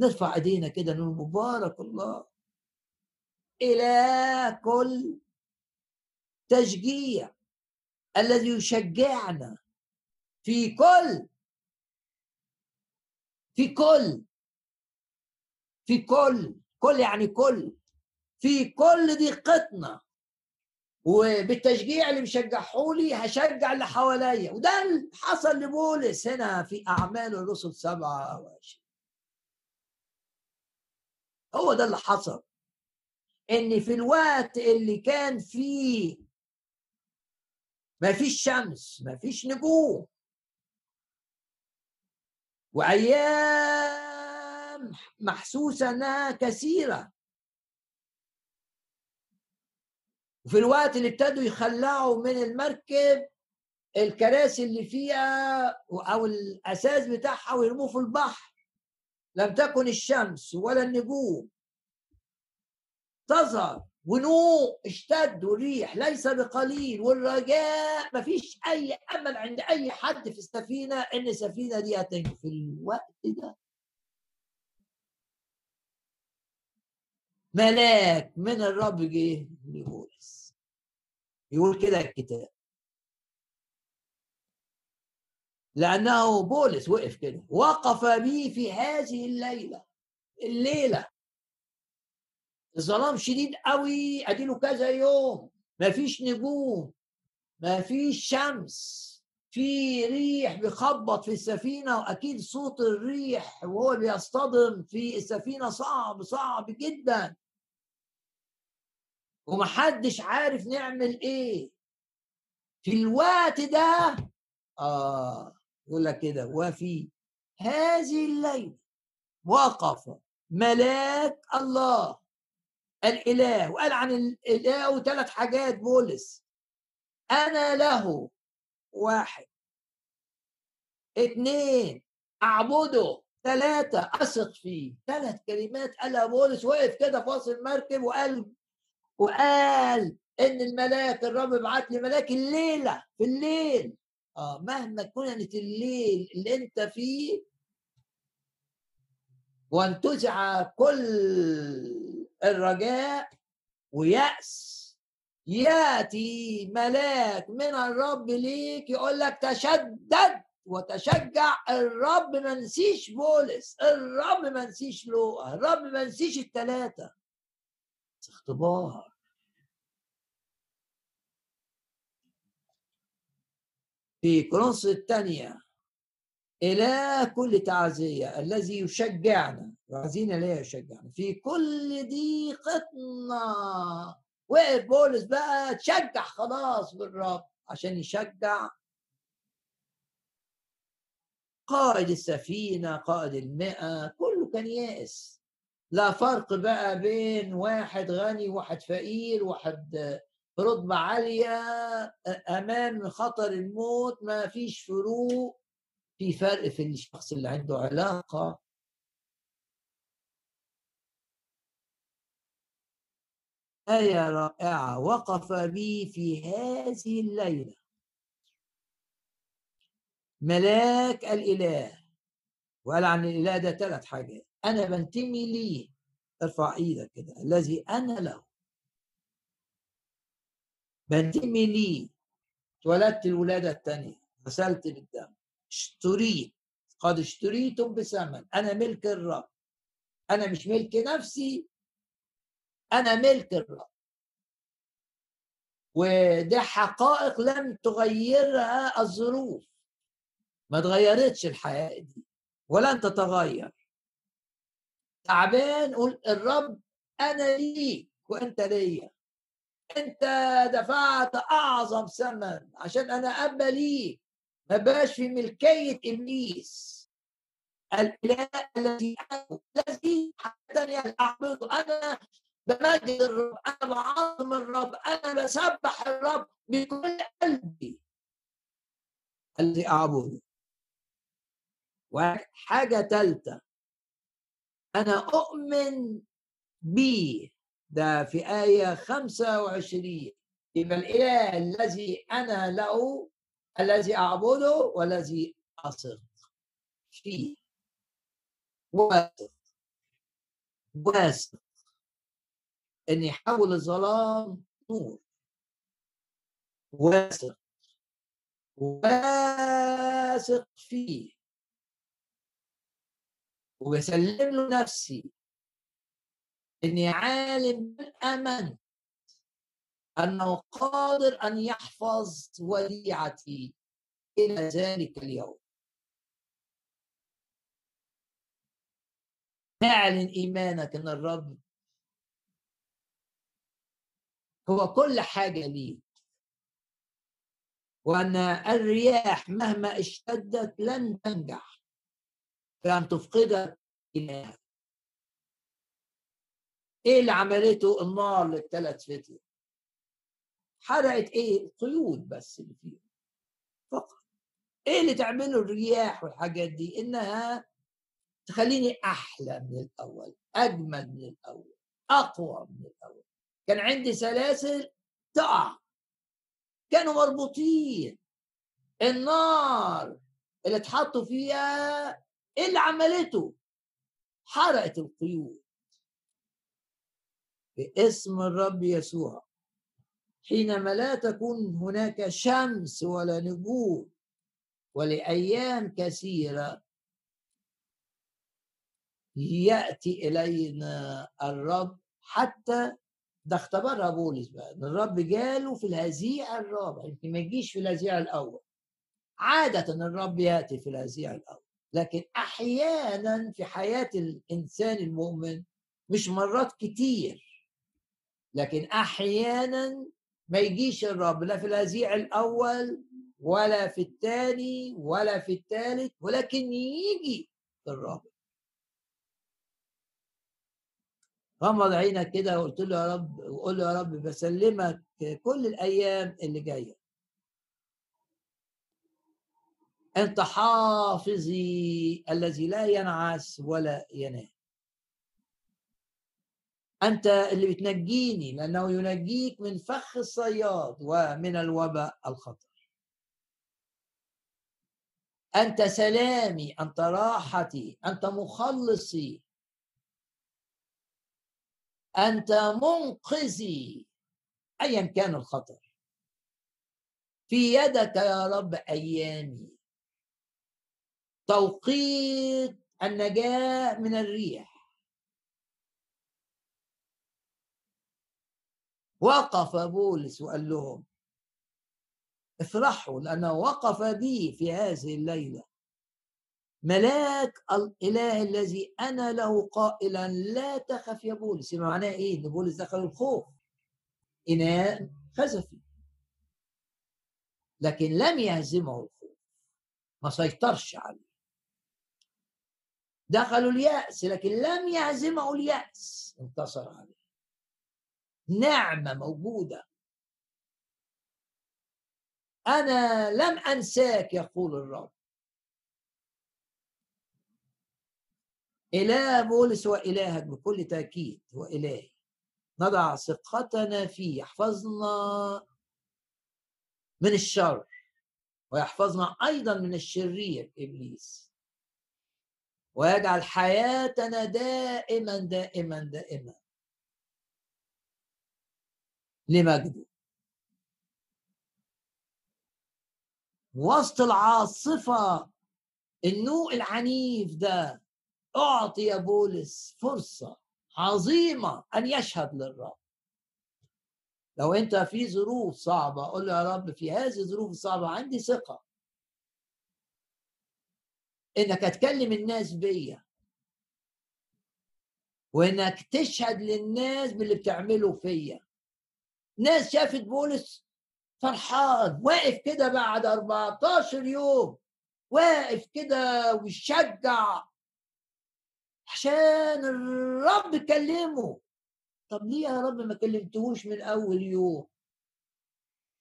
نرفع إيدينا كده نقول مبارك الله. إلى كل تشجيع الذي يشجعنا في كل في كل في كل كل يعني كل في كل ضيقتنا وبالتشجيع اللي بيشجعوا لي هشجع اللي حواليا. وده اللي حصل لبولس هنا في أعمال الرسل 27 هو ده اللي حصل. إن في الوقت اللي كان فيه ما فيش شمس ما فيش نجوم. وأيام محسوسة انها كثيرة. وفي الوقت اللي ابتدوا يخلعوا من المركب الكراسي اللي فيها أو الأساس بتاعها ويرموه في البحر. لم تكن الشمس ولا النجوم. تظهر ونوء اشتد والريح ليس بقليل والرجاء ما فيش أي أمل عند أي حد في السفينة إن السفينة دي هتنجو في الوقت ده. ملاك من الرب جه لبولس يقول كده الكتاب. لأنه بولس وقف كده. وقف بي في هذه الليلة الليلة. الظلام شديد قوي أديله كذا يوم. مفيش نجوم مفيش شمس. في ريح بيخبط في السفينة وأكيد صوت الريح وهو بيصطدم في السفينة. صعب صعب جدا. ومحدش عارف نعمل إيه. في الوقت ده آه يقول لك كده وفي هذه الليلة وقف ملاك الله. الإله وقال عن الإله ثلاث حاجات بولس. أنا له واحد. اثنين أعبده. ثلاثة أثق فيه. ثلاث كلمات قالها بولس وقف كده في وسط المركب وقال وقال إن الملاك الرب بعت لي ملاك الليلة في الليل. آه مهما كانت الليل اللي أنت فيه وانتزع كل الرجاء ويأس. يأتي ملاك من الرب ليك يقول لك تشدد وتشجع. الرب ما نسيش بولس الرب ما نسيش لوقا الرب ما نسيش الثلاثة اختبار. في كورنثوس الثانية إلى كل تعزية الذي يشجعنا وعايزين لا يشجعنا. في كل ضيقتنا. وقف بولس بقى تشجع خلاص بالرب عشان يشجع قائد السفينة قائد المئة كله كان يائس. لا فرق بقى بين واحد غني واحد فقير واحد رتبة عالية أمام خطر الموت ما فيش فروق. في فرق في الشخص اللي عنده علاقة آية رائعة وقف بي في هذه الليلة. ملاك الإله. وقال عن الإله ده ثلاث حاجات. أنا بنتمي ليه. ارفع إيدك كده. الذي أنا له. بنتمي ليه. اتولدت الولادة الثانية غسلت بالدم. اشتريت قد اشتريتم بثمن. أنا ملك الرب. أنا مش ملك نفسي. أنا ملك الرب. ودي حقائق لم تغيرها الظروف. ما تغيرتش الحياة دي ولن تتغير. تعبان قول الرب أنا ليك وأنت ليا. أنت دفعت أعظم ثمن عشان أنا أبا ليك. ما بقاش في ملكية إبليس. الإله الذي الذي حتى أعبده. أنا بمجد الرب أنا بعظم الرب أنا بسبح الرب بكل قلبي. الذي أعبده. وحاجة ثالثة أنا أؤمن به ده في آية 25 يبقى الإله الذي أنا له الذي أعبده والذي أثق فيه واثق واثق أن يحول الظلام نور. واثق واثق فيه. وبسلم له نفسي. إني عالم بالامن أنه قادر أن يحفظ وديعتي إلى ذلك اليوم. اعلن إيمانك إن الرب هو كل حاجة ليك. وأن الرياح مهما اشتدت لن تنجح بان تفقدك إلهك. إيه اللي عملته النار للثلاث فتية؟ حرقت إيه؟ القيود بس اللي فيهم. فقط. إيه اللي تعمله الرياح والحاجات دي؟ إنها تخليني أحلى من الأول أجمل من الأول أقوى من الأول. كان عندي سلاسل تقع. كانوا مربوطين. النار اللي اتحطوا فيها إيه اللي عملته. حرقت القيود. باسم الرب يسوع. حينما لا تكون هناك شمس ولا نجوم ولأيام كثيرة يأتي إلينا الرب حتى ده اختبرها بولس بقى إن الرب جاله في الهزيع الرابع يمكن ما يجيش في الهزيع الأول. عادة الرب يأتي في الهزيع الأول لكن أحيانا في حياة الإنسان المؤمن مش مرات كتير لكن أحيانا ما يجيش الرب لا في الهزيع الأول ولا في الثاني ولا في الثالث ولكن يجي في الرابع غمض عينك كده وقلت له يا رب وقول له يا رب بسلمك كل الأيام اللي جاية. أنت حافظي الذي لا ينعس ولا ينام. أنت اللي بتنجيني لأنه ينجيك من فخ الصياد ومن الوباء الخطر. أنت سلامي أنت راحتي أنت مخلصي. أنت منقذي أيا كان الخطر. في يدك يا رب أيامي. توقيت النجاة من الريح. وقف بولس وقال لهم افرحوا لأنه وقف بي في هذه الليلة. ملاك الإله الذي أنا له قائلا لا تخف يا بولس معناه إيه؟ إن بولس دخل الخوف. إناء خزفي. لكن لم يهزمه الخوف. ما سيطرش عليه. دخلوا اليأس لكن لم يهزمه اليأس. انتصر عليه. نعمة موجودة. أنا لم أنساك يقول الرب. إله بولس هو إلهك بكل تأكيد هو إلهي. نضع ثقتنا فيه يحفظنا من الشر ويحفظنا أيضا من الشرير إبليس. ويجعل حياتنا دائما دائما دائما. لمجده وسط العاصفة النوء العنيف ده أعطي بولس فرصة عظيمة أن يشهد للرب. لو أنت في ظروف صعبة قل له يا رب في هذه الظروف الصعبة عندي ثقة. إنك هتكلم الناس بيا. وإنك تشهد للناس باللي بتعمله فيا. ناس شافت بولس فرحان واقف كده بعد 14 يوم واقف كده ويشجع عشان الرب كلمه. طب ليه يا رب ما كلمتهوش من أول يوم؟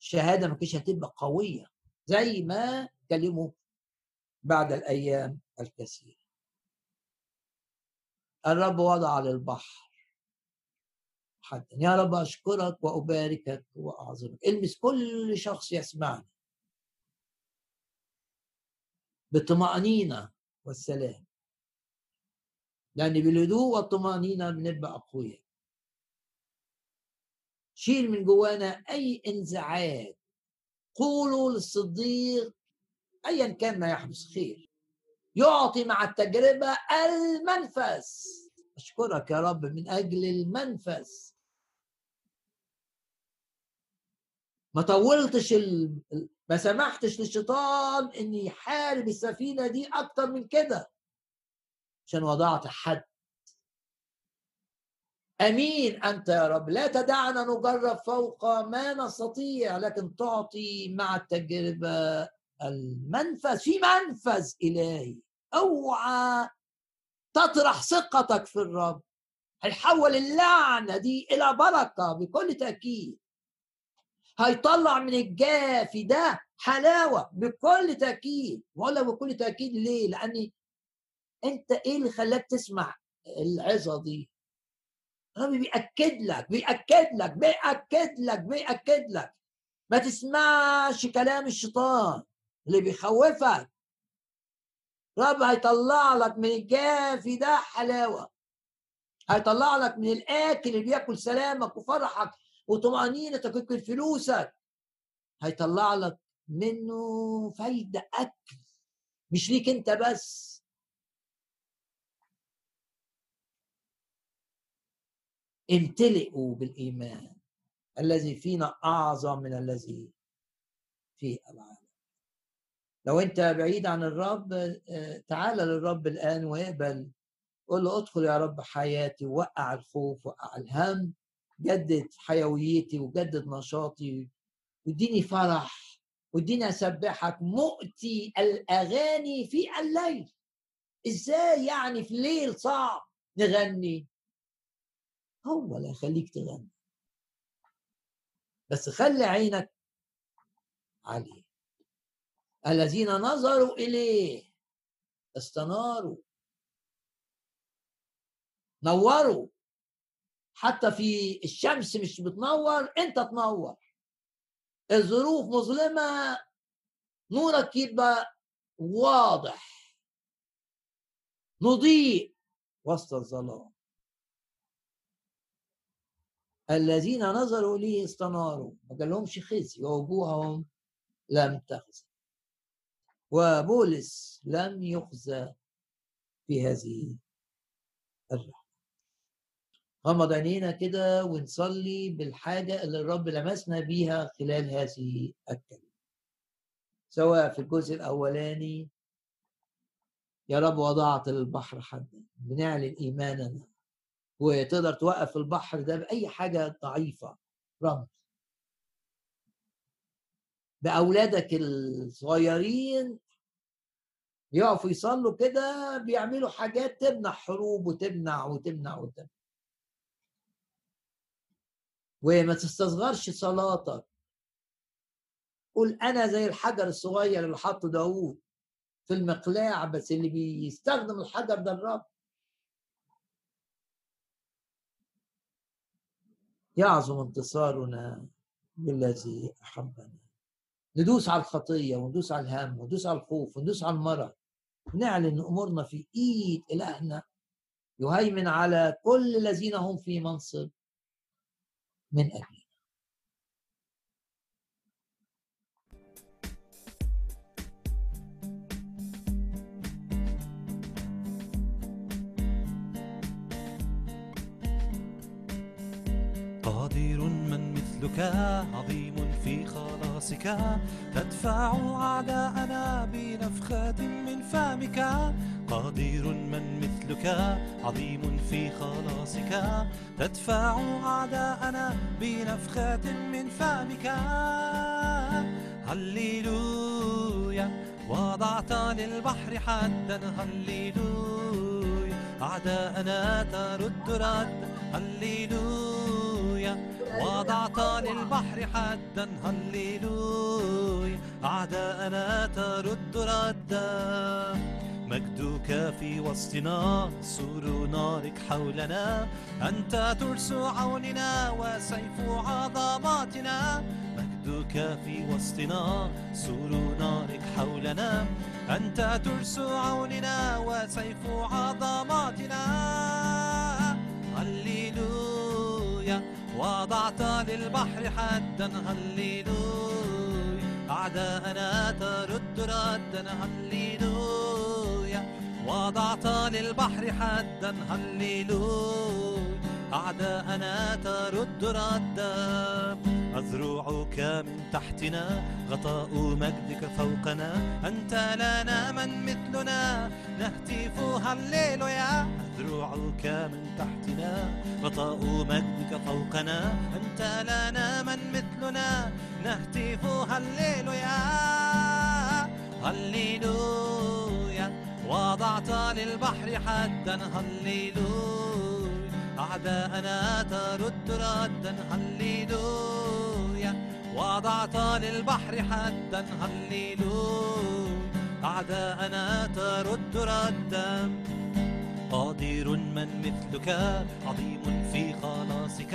الشهادة ما كانتش هتبقى قوية زي ما كلمه بعد الأيام الكثيرة. الرب وضع للبحر حتى يا رب أشكرك وأباركك وأعظمك. المس كل شخص يسمعني. بالطمانينه والسلام. لأن بالهدوء والطمأنينة بنبقى أقوياء. شيل من جوانا أي انزعاج. قولوا للصديق أيا كان ما يحدث خير. يعطي مع التجربة المنفس أشكرك يا رب من أجل المنفس ما طولتش ال... ما سمحتش للشيطان إن يحارب السفينة دي أكتر من كده. عشان وضعت حد. أمين أنت يا رب. لا تدعنا نجرب فوق ما نستطيع لكن تعطي مع التجربة المنفذ في منفذ إلهي. أوعى تطرح ثقتك في الرب. هيحول اللعنة دي إلى بركة بكل تأكيد. هيطلع من الجافي ده حلاوة بكل تأكيد. ولا بكل تأكيد ليه؟ لاني أنت إيه اللي خلاك تسمع العظة دي؟ الرب بيأكد لك بيأكد لك بيأكد لك بيأكد لك. ما تسمعش كلام الشيطان اللي بيخوفك. رب هيطلع لك من الجافي ده حلاوة. هيطلع لك من الآكل اللي بياكل سلامك وفرحك. وطمأنينتك وياكل فلوسك. هيطلع لك منه فايدة أكل. مش ليك أنت بس. امتلئوا بالإيمان. الذي فينا أعظم من الذي في العالم. لو أنت بعيد عن الرب آه، تعال للرب الآن واقبل قول له ادخل يا رب حياتي وقع الخوف وقع الهم. جدد حيويتي وجدد نشاطي واديني فرح واديني أسبحك مؤتي الأغاني في الليل. إزاي يعني في ليل صعب نغني؟ هو اللي هيخليك تغني. بس خلي عينك عليه. الذين نظروا إليه استناروا. نوروا. حتى في الشمس مش بتنور انت تنور. الظروف مظلمة نورك يبقى واضح. نضيء. وسط الظلام. الذين نظروا لي استناروا. ما قالهمش خزي ووجوههم لم تخزى وبولس لم يخزى في هذه الرحلة. غمض عينينا كده ونصلي بالحاجة اللي الرب لمسنا بيها خلال هذه الكلمة. سواء في الجزء الأولاني يا رب وضعت البحر حدا. بنعلن إيماننا وتقدر توقف البحر ده بأي حاجة ضعيفة رمز بأولادك الصغيرين يقفوا يصلوا كده بيعملوا حاجات تمنع حروب وتمنع وتمنع وتمنع. وما تستصغرش صلاتك. قول أنا زي الحجر الصغير اللي حطه داوود في المقلاع بس اللي بيستخدم الحجر ده الرب. يعظم انتصارنا بالذي أحبنا. ندوس على الخطية وندوس على الهم وندوس على الخوف وندوس على المرض. ونعلن أمورنا في إيد إلهنا. يهيمن على كل الذين هم في منصب. من اجلنا قادر من مثلك عظيم في خلاصك تدفع أعداءنا بنفخات من فمك. قادر من مثلك عظيم في خلاصك. تدفع أعداءنا بنفخات من فمك. هللويا وضعت للبحر حدا. هللويا أعداءنا ترد رد. هللويا وضعت للبحر حدا. هللويا أعداءنا ترد ردا مجدك في وسطنا سور نارك حولنا. أنت ترس عوننا وسيف عظماتنا. مجدك في وسطنا سور نارك حولنا. أنت ترس عوننا وسيف عظماتنا. هللويا وضعت للبحر حدا. هللويا أعداءنا ترد ردا. هللويا. وضعت للبحر حدا هللويا أعداءنا ترد ردا؟ أذرعك من تحتنا غطاء مجدك فوقنا. أنت لنا من مثلنا نهتف هللويا أذرعك من تحتنا غطاء مجدك فوقنا. أنت لنا من مثلنا نهتف هللويا هللويا وضعت للبحر حدا هللويا أعداءنا ترد ردا هللويا وضعت للبحر حدا هللويا أعداءنا ترد ردا. قادر من مثلك عظيم في خلاصك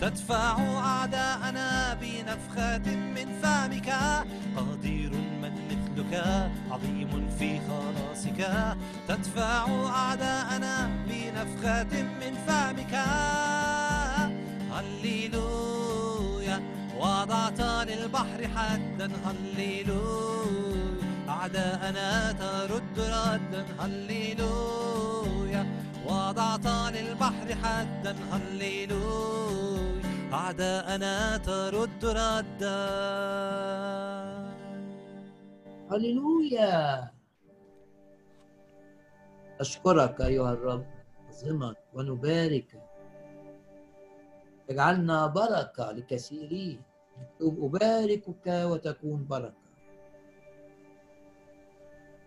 تدفع أعداءنا بنفخات من فمك. قادر من مثلك عظيم في خلاصك. تدفع أعداءنا بنفخات من فمك. هللويا وضعت للبحر حدا. هللويا أعداءنا ترد ردا. هللويا وضعت للبحر حدا. هللويا أعداءنا ترد ردا. هللويا. أشكرك أيها الرب عظمك ونباركك اجعلنا بركة لكثيرين. أباركك وتكون بركة.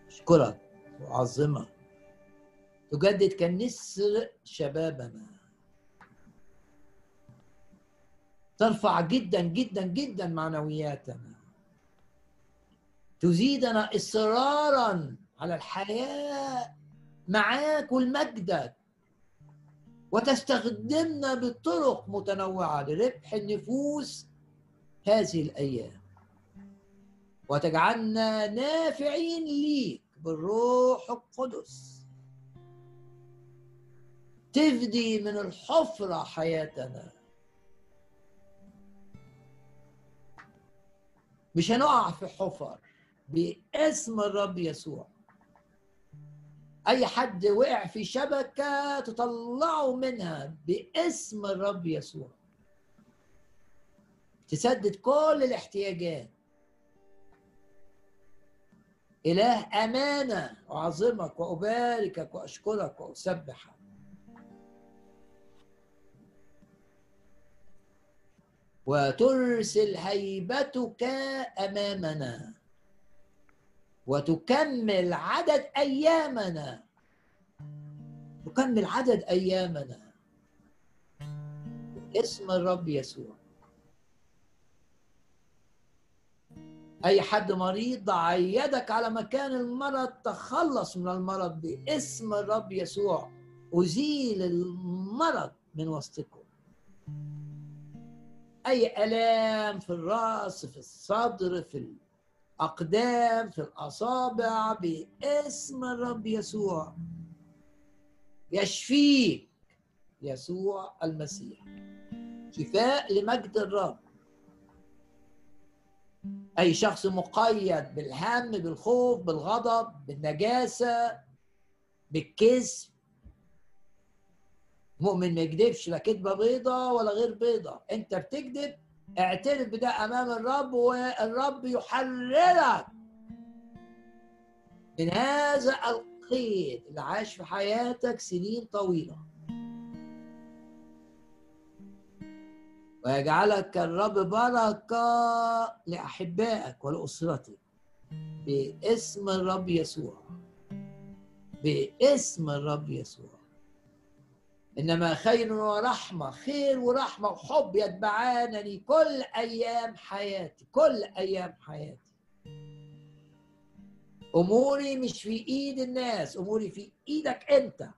أشكرك وأعظمك تجدد كالنسر شبابنا. ترفع جدا جدا جدا معنوياتنا. تزيدنا إصرارا على الحياة معاك ولمجدك وتستخدمنا بطرق متنوعة لربح النفوس هذه الأيام. وتجعلنا نافعين ليك بالروح القدس. تفدي من الحفرة حياتنا. مش هنقع في حفر. باسم الرب يسوع. أي حد وقع في شبكة تطلعه منها باسم الرب يسوع. تسدد كل الاحتياجات. إله أمانة اعظمك وأباركك وأشكرك وأسبحك. وترسل هيبتك أمامنا. وتكمل عدد أيامنا. تكمل عدد أيامنا. اسم الرب يسوع. أي حد مريض ضع يدك على مكان المرض تخلص من المرض باسم الرب يسوع. أزيل المرض من وسطكم. أي آلام في الرأس في الصدر في الأقدام في الأصابع باسم الرب يسوع. يشفيك يسوع المسيح. شفاء لمجد الرب. أي شخص مقيد بالهم بالخوف بالغضب بالنجاسة بالكذب. مؤمن ما يكذبش لا كذبة بيضة ولا غير بيضة. أنت بتكذب اعترف بده أمام الرب والرب يحررك. من هذا القيد اللي عاش في حياتك سنين طويلة. ويجعلك الرب بركة لأحبائك ولأسرتك. باسم الرب يسوع. باسم الرب يسوع. إنما خير ورحمة خير ورحمة وحب يتبعانني كل أيام حياتي كل أيام حياتي. أموري مش في إيد الناس أموري في إيدك أنت.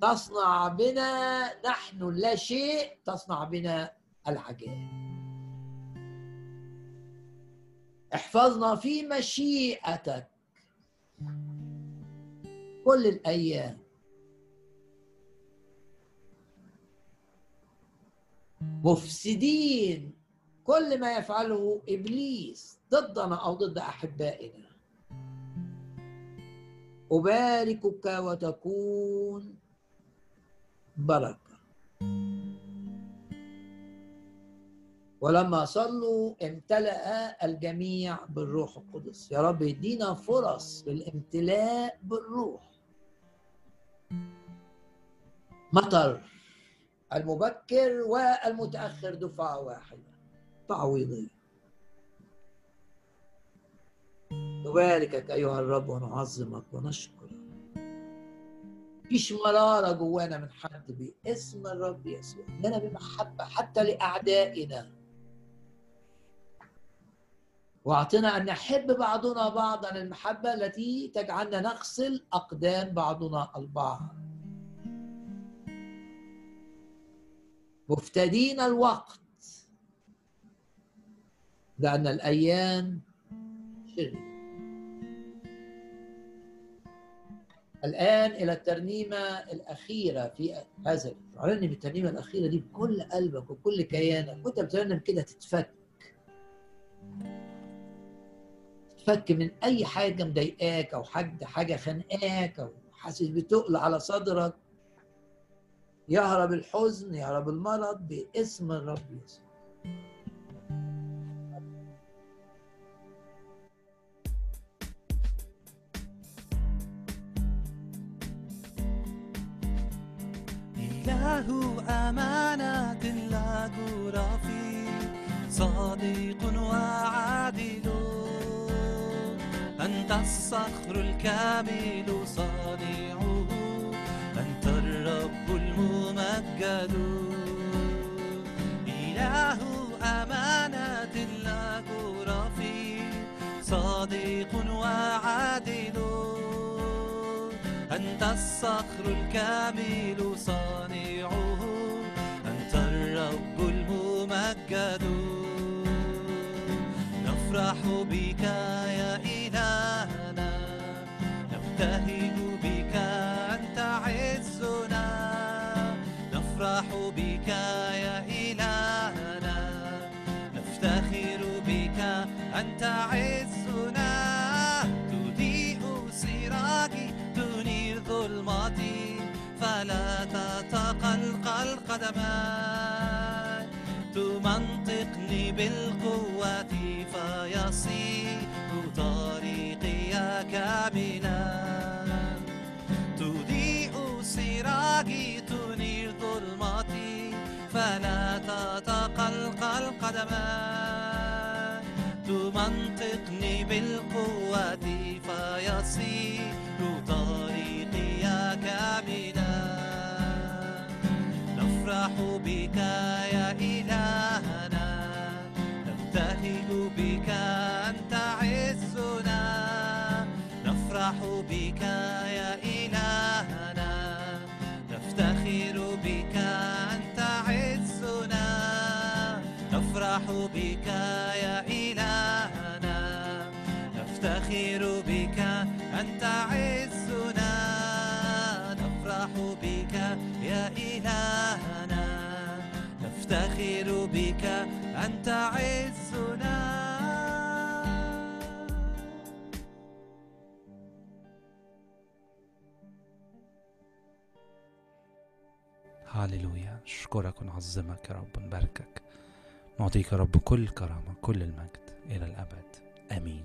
تصنع بنا نحن لا شيء تصنع بنا العجائب. احفظنا في مشيئتك. كل الأيام مفسدين. كل ما يفعله إبليس ضدنا أو ضد أحبائنا. أباركك وتكون بركة. ولما صلوا امتلأ الجميع بالروح القدس. يا رب يدينا فرص للامتلاء بالروح. مطر. المبكر والمتأخر دفعة واحدة. تعويضية نباركك أيها الرب ونعظمك ونشكرك. فيش مرارة جوانا من حد باسم الرب يسوع. لنا بمحبة حتى لأعدائنا. وأعطنا أن نحب بعضنا بعضا المحبة التي تجعلنا نغسل أقدام بعضنا البعض. مفتدين الوقت. لأن الأيام شريرة الآن إلى الترنيمة الأخيرة في هذا رنم الترنيمة الأخيرة دي بكل قلبك وكل كيانك. وأنت بترنم كده تتفك. تتفك من أي حاجة مضايقاك أو حاجة حاجة خانقاك أو حاسس بتقل على صدرك. يهرب الحزن يهرب المرض باسم الرب يسوع. إله أمانة له رفيق صادق وعادل. أنت الصخر الكامل صانعه قالوا إله أمانة لك رفيق صادق وعادل. أنت الصخر الكامل صانعه أنت الرب الممجد. نفرح بك يا إله أنت عزنا تضيء سراجي تنير ظلمتي فلا تتقلقل قدماي تمنطقني بالقوة فيصير طريقي كاملا. تضيء سراجي تنير ظلمتي فلا تتقلقل قدماي تمنطقني بالقوة فيصير طريقي كاملا. نفرح بك يا إلهنا نبتهج بك أنت عزنا. نفرح بك يا إلهنا نفتخر بك أنت عزنا. نفرح بك يا إلهنا نفتخر بك أنت عزنا. نفرح بك يا إلهنا. نفتخر بك أنت عزنا. هاليلويا نشكرك ونعظمك يا رب ونباركك نعطيك يا رب كل كرامة كل المجد إلى الأبد آمين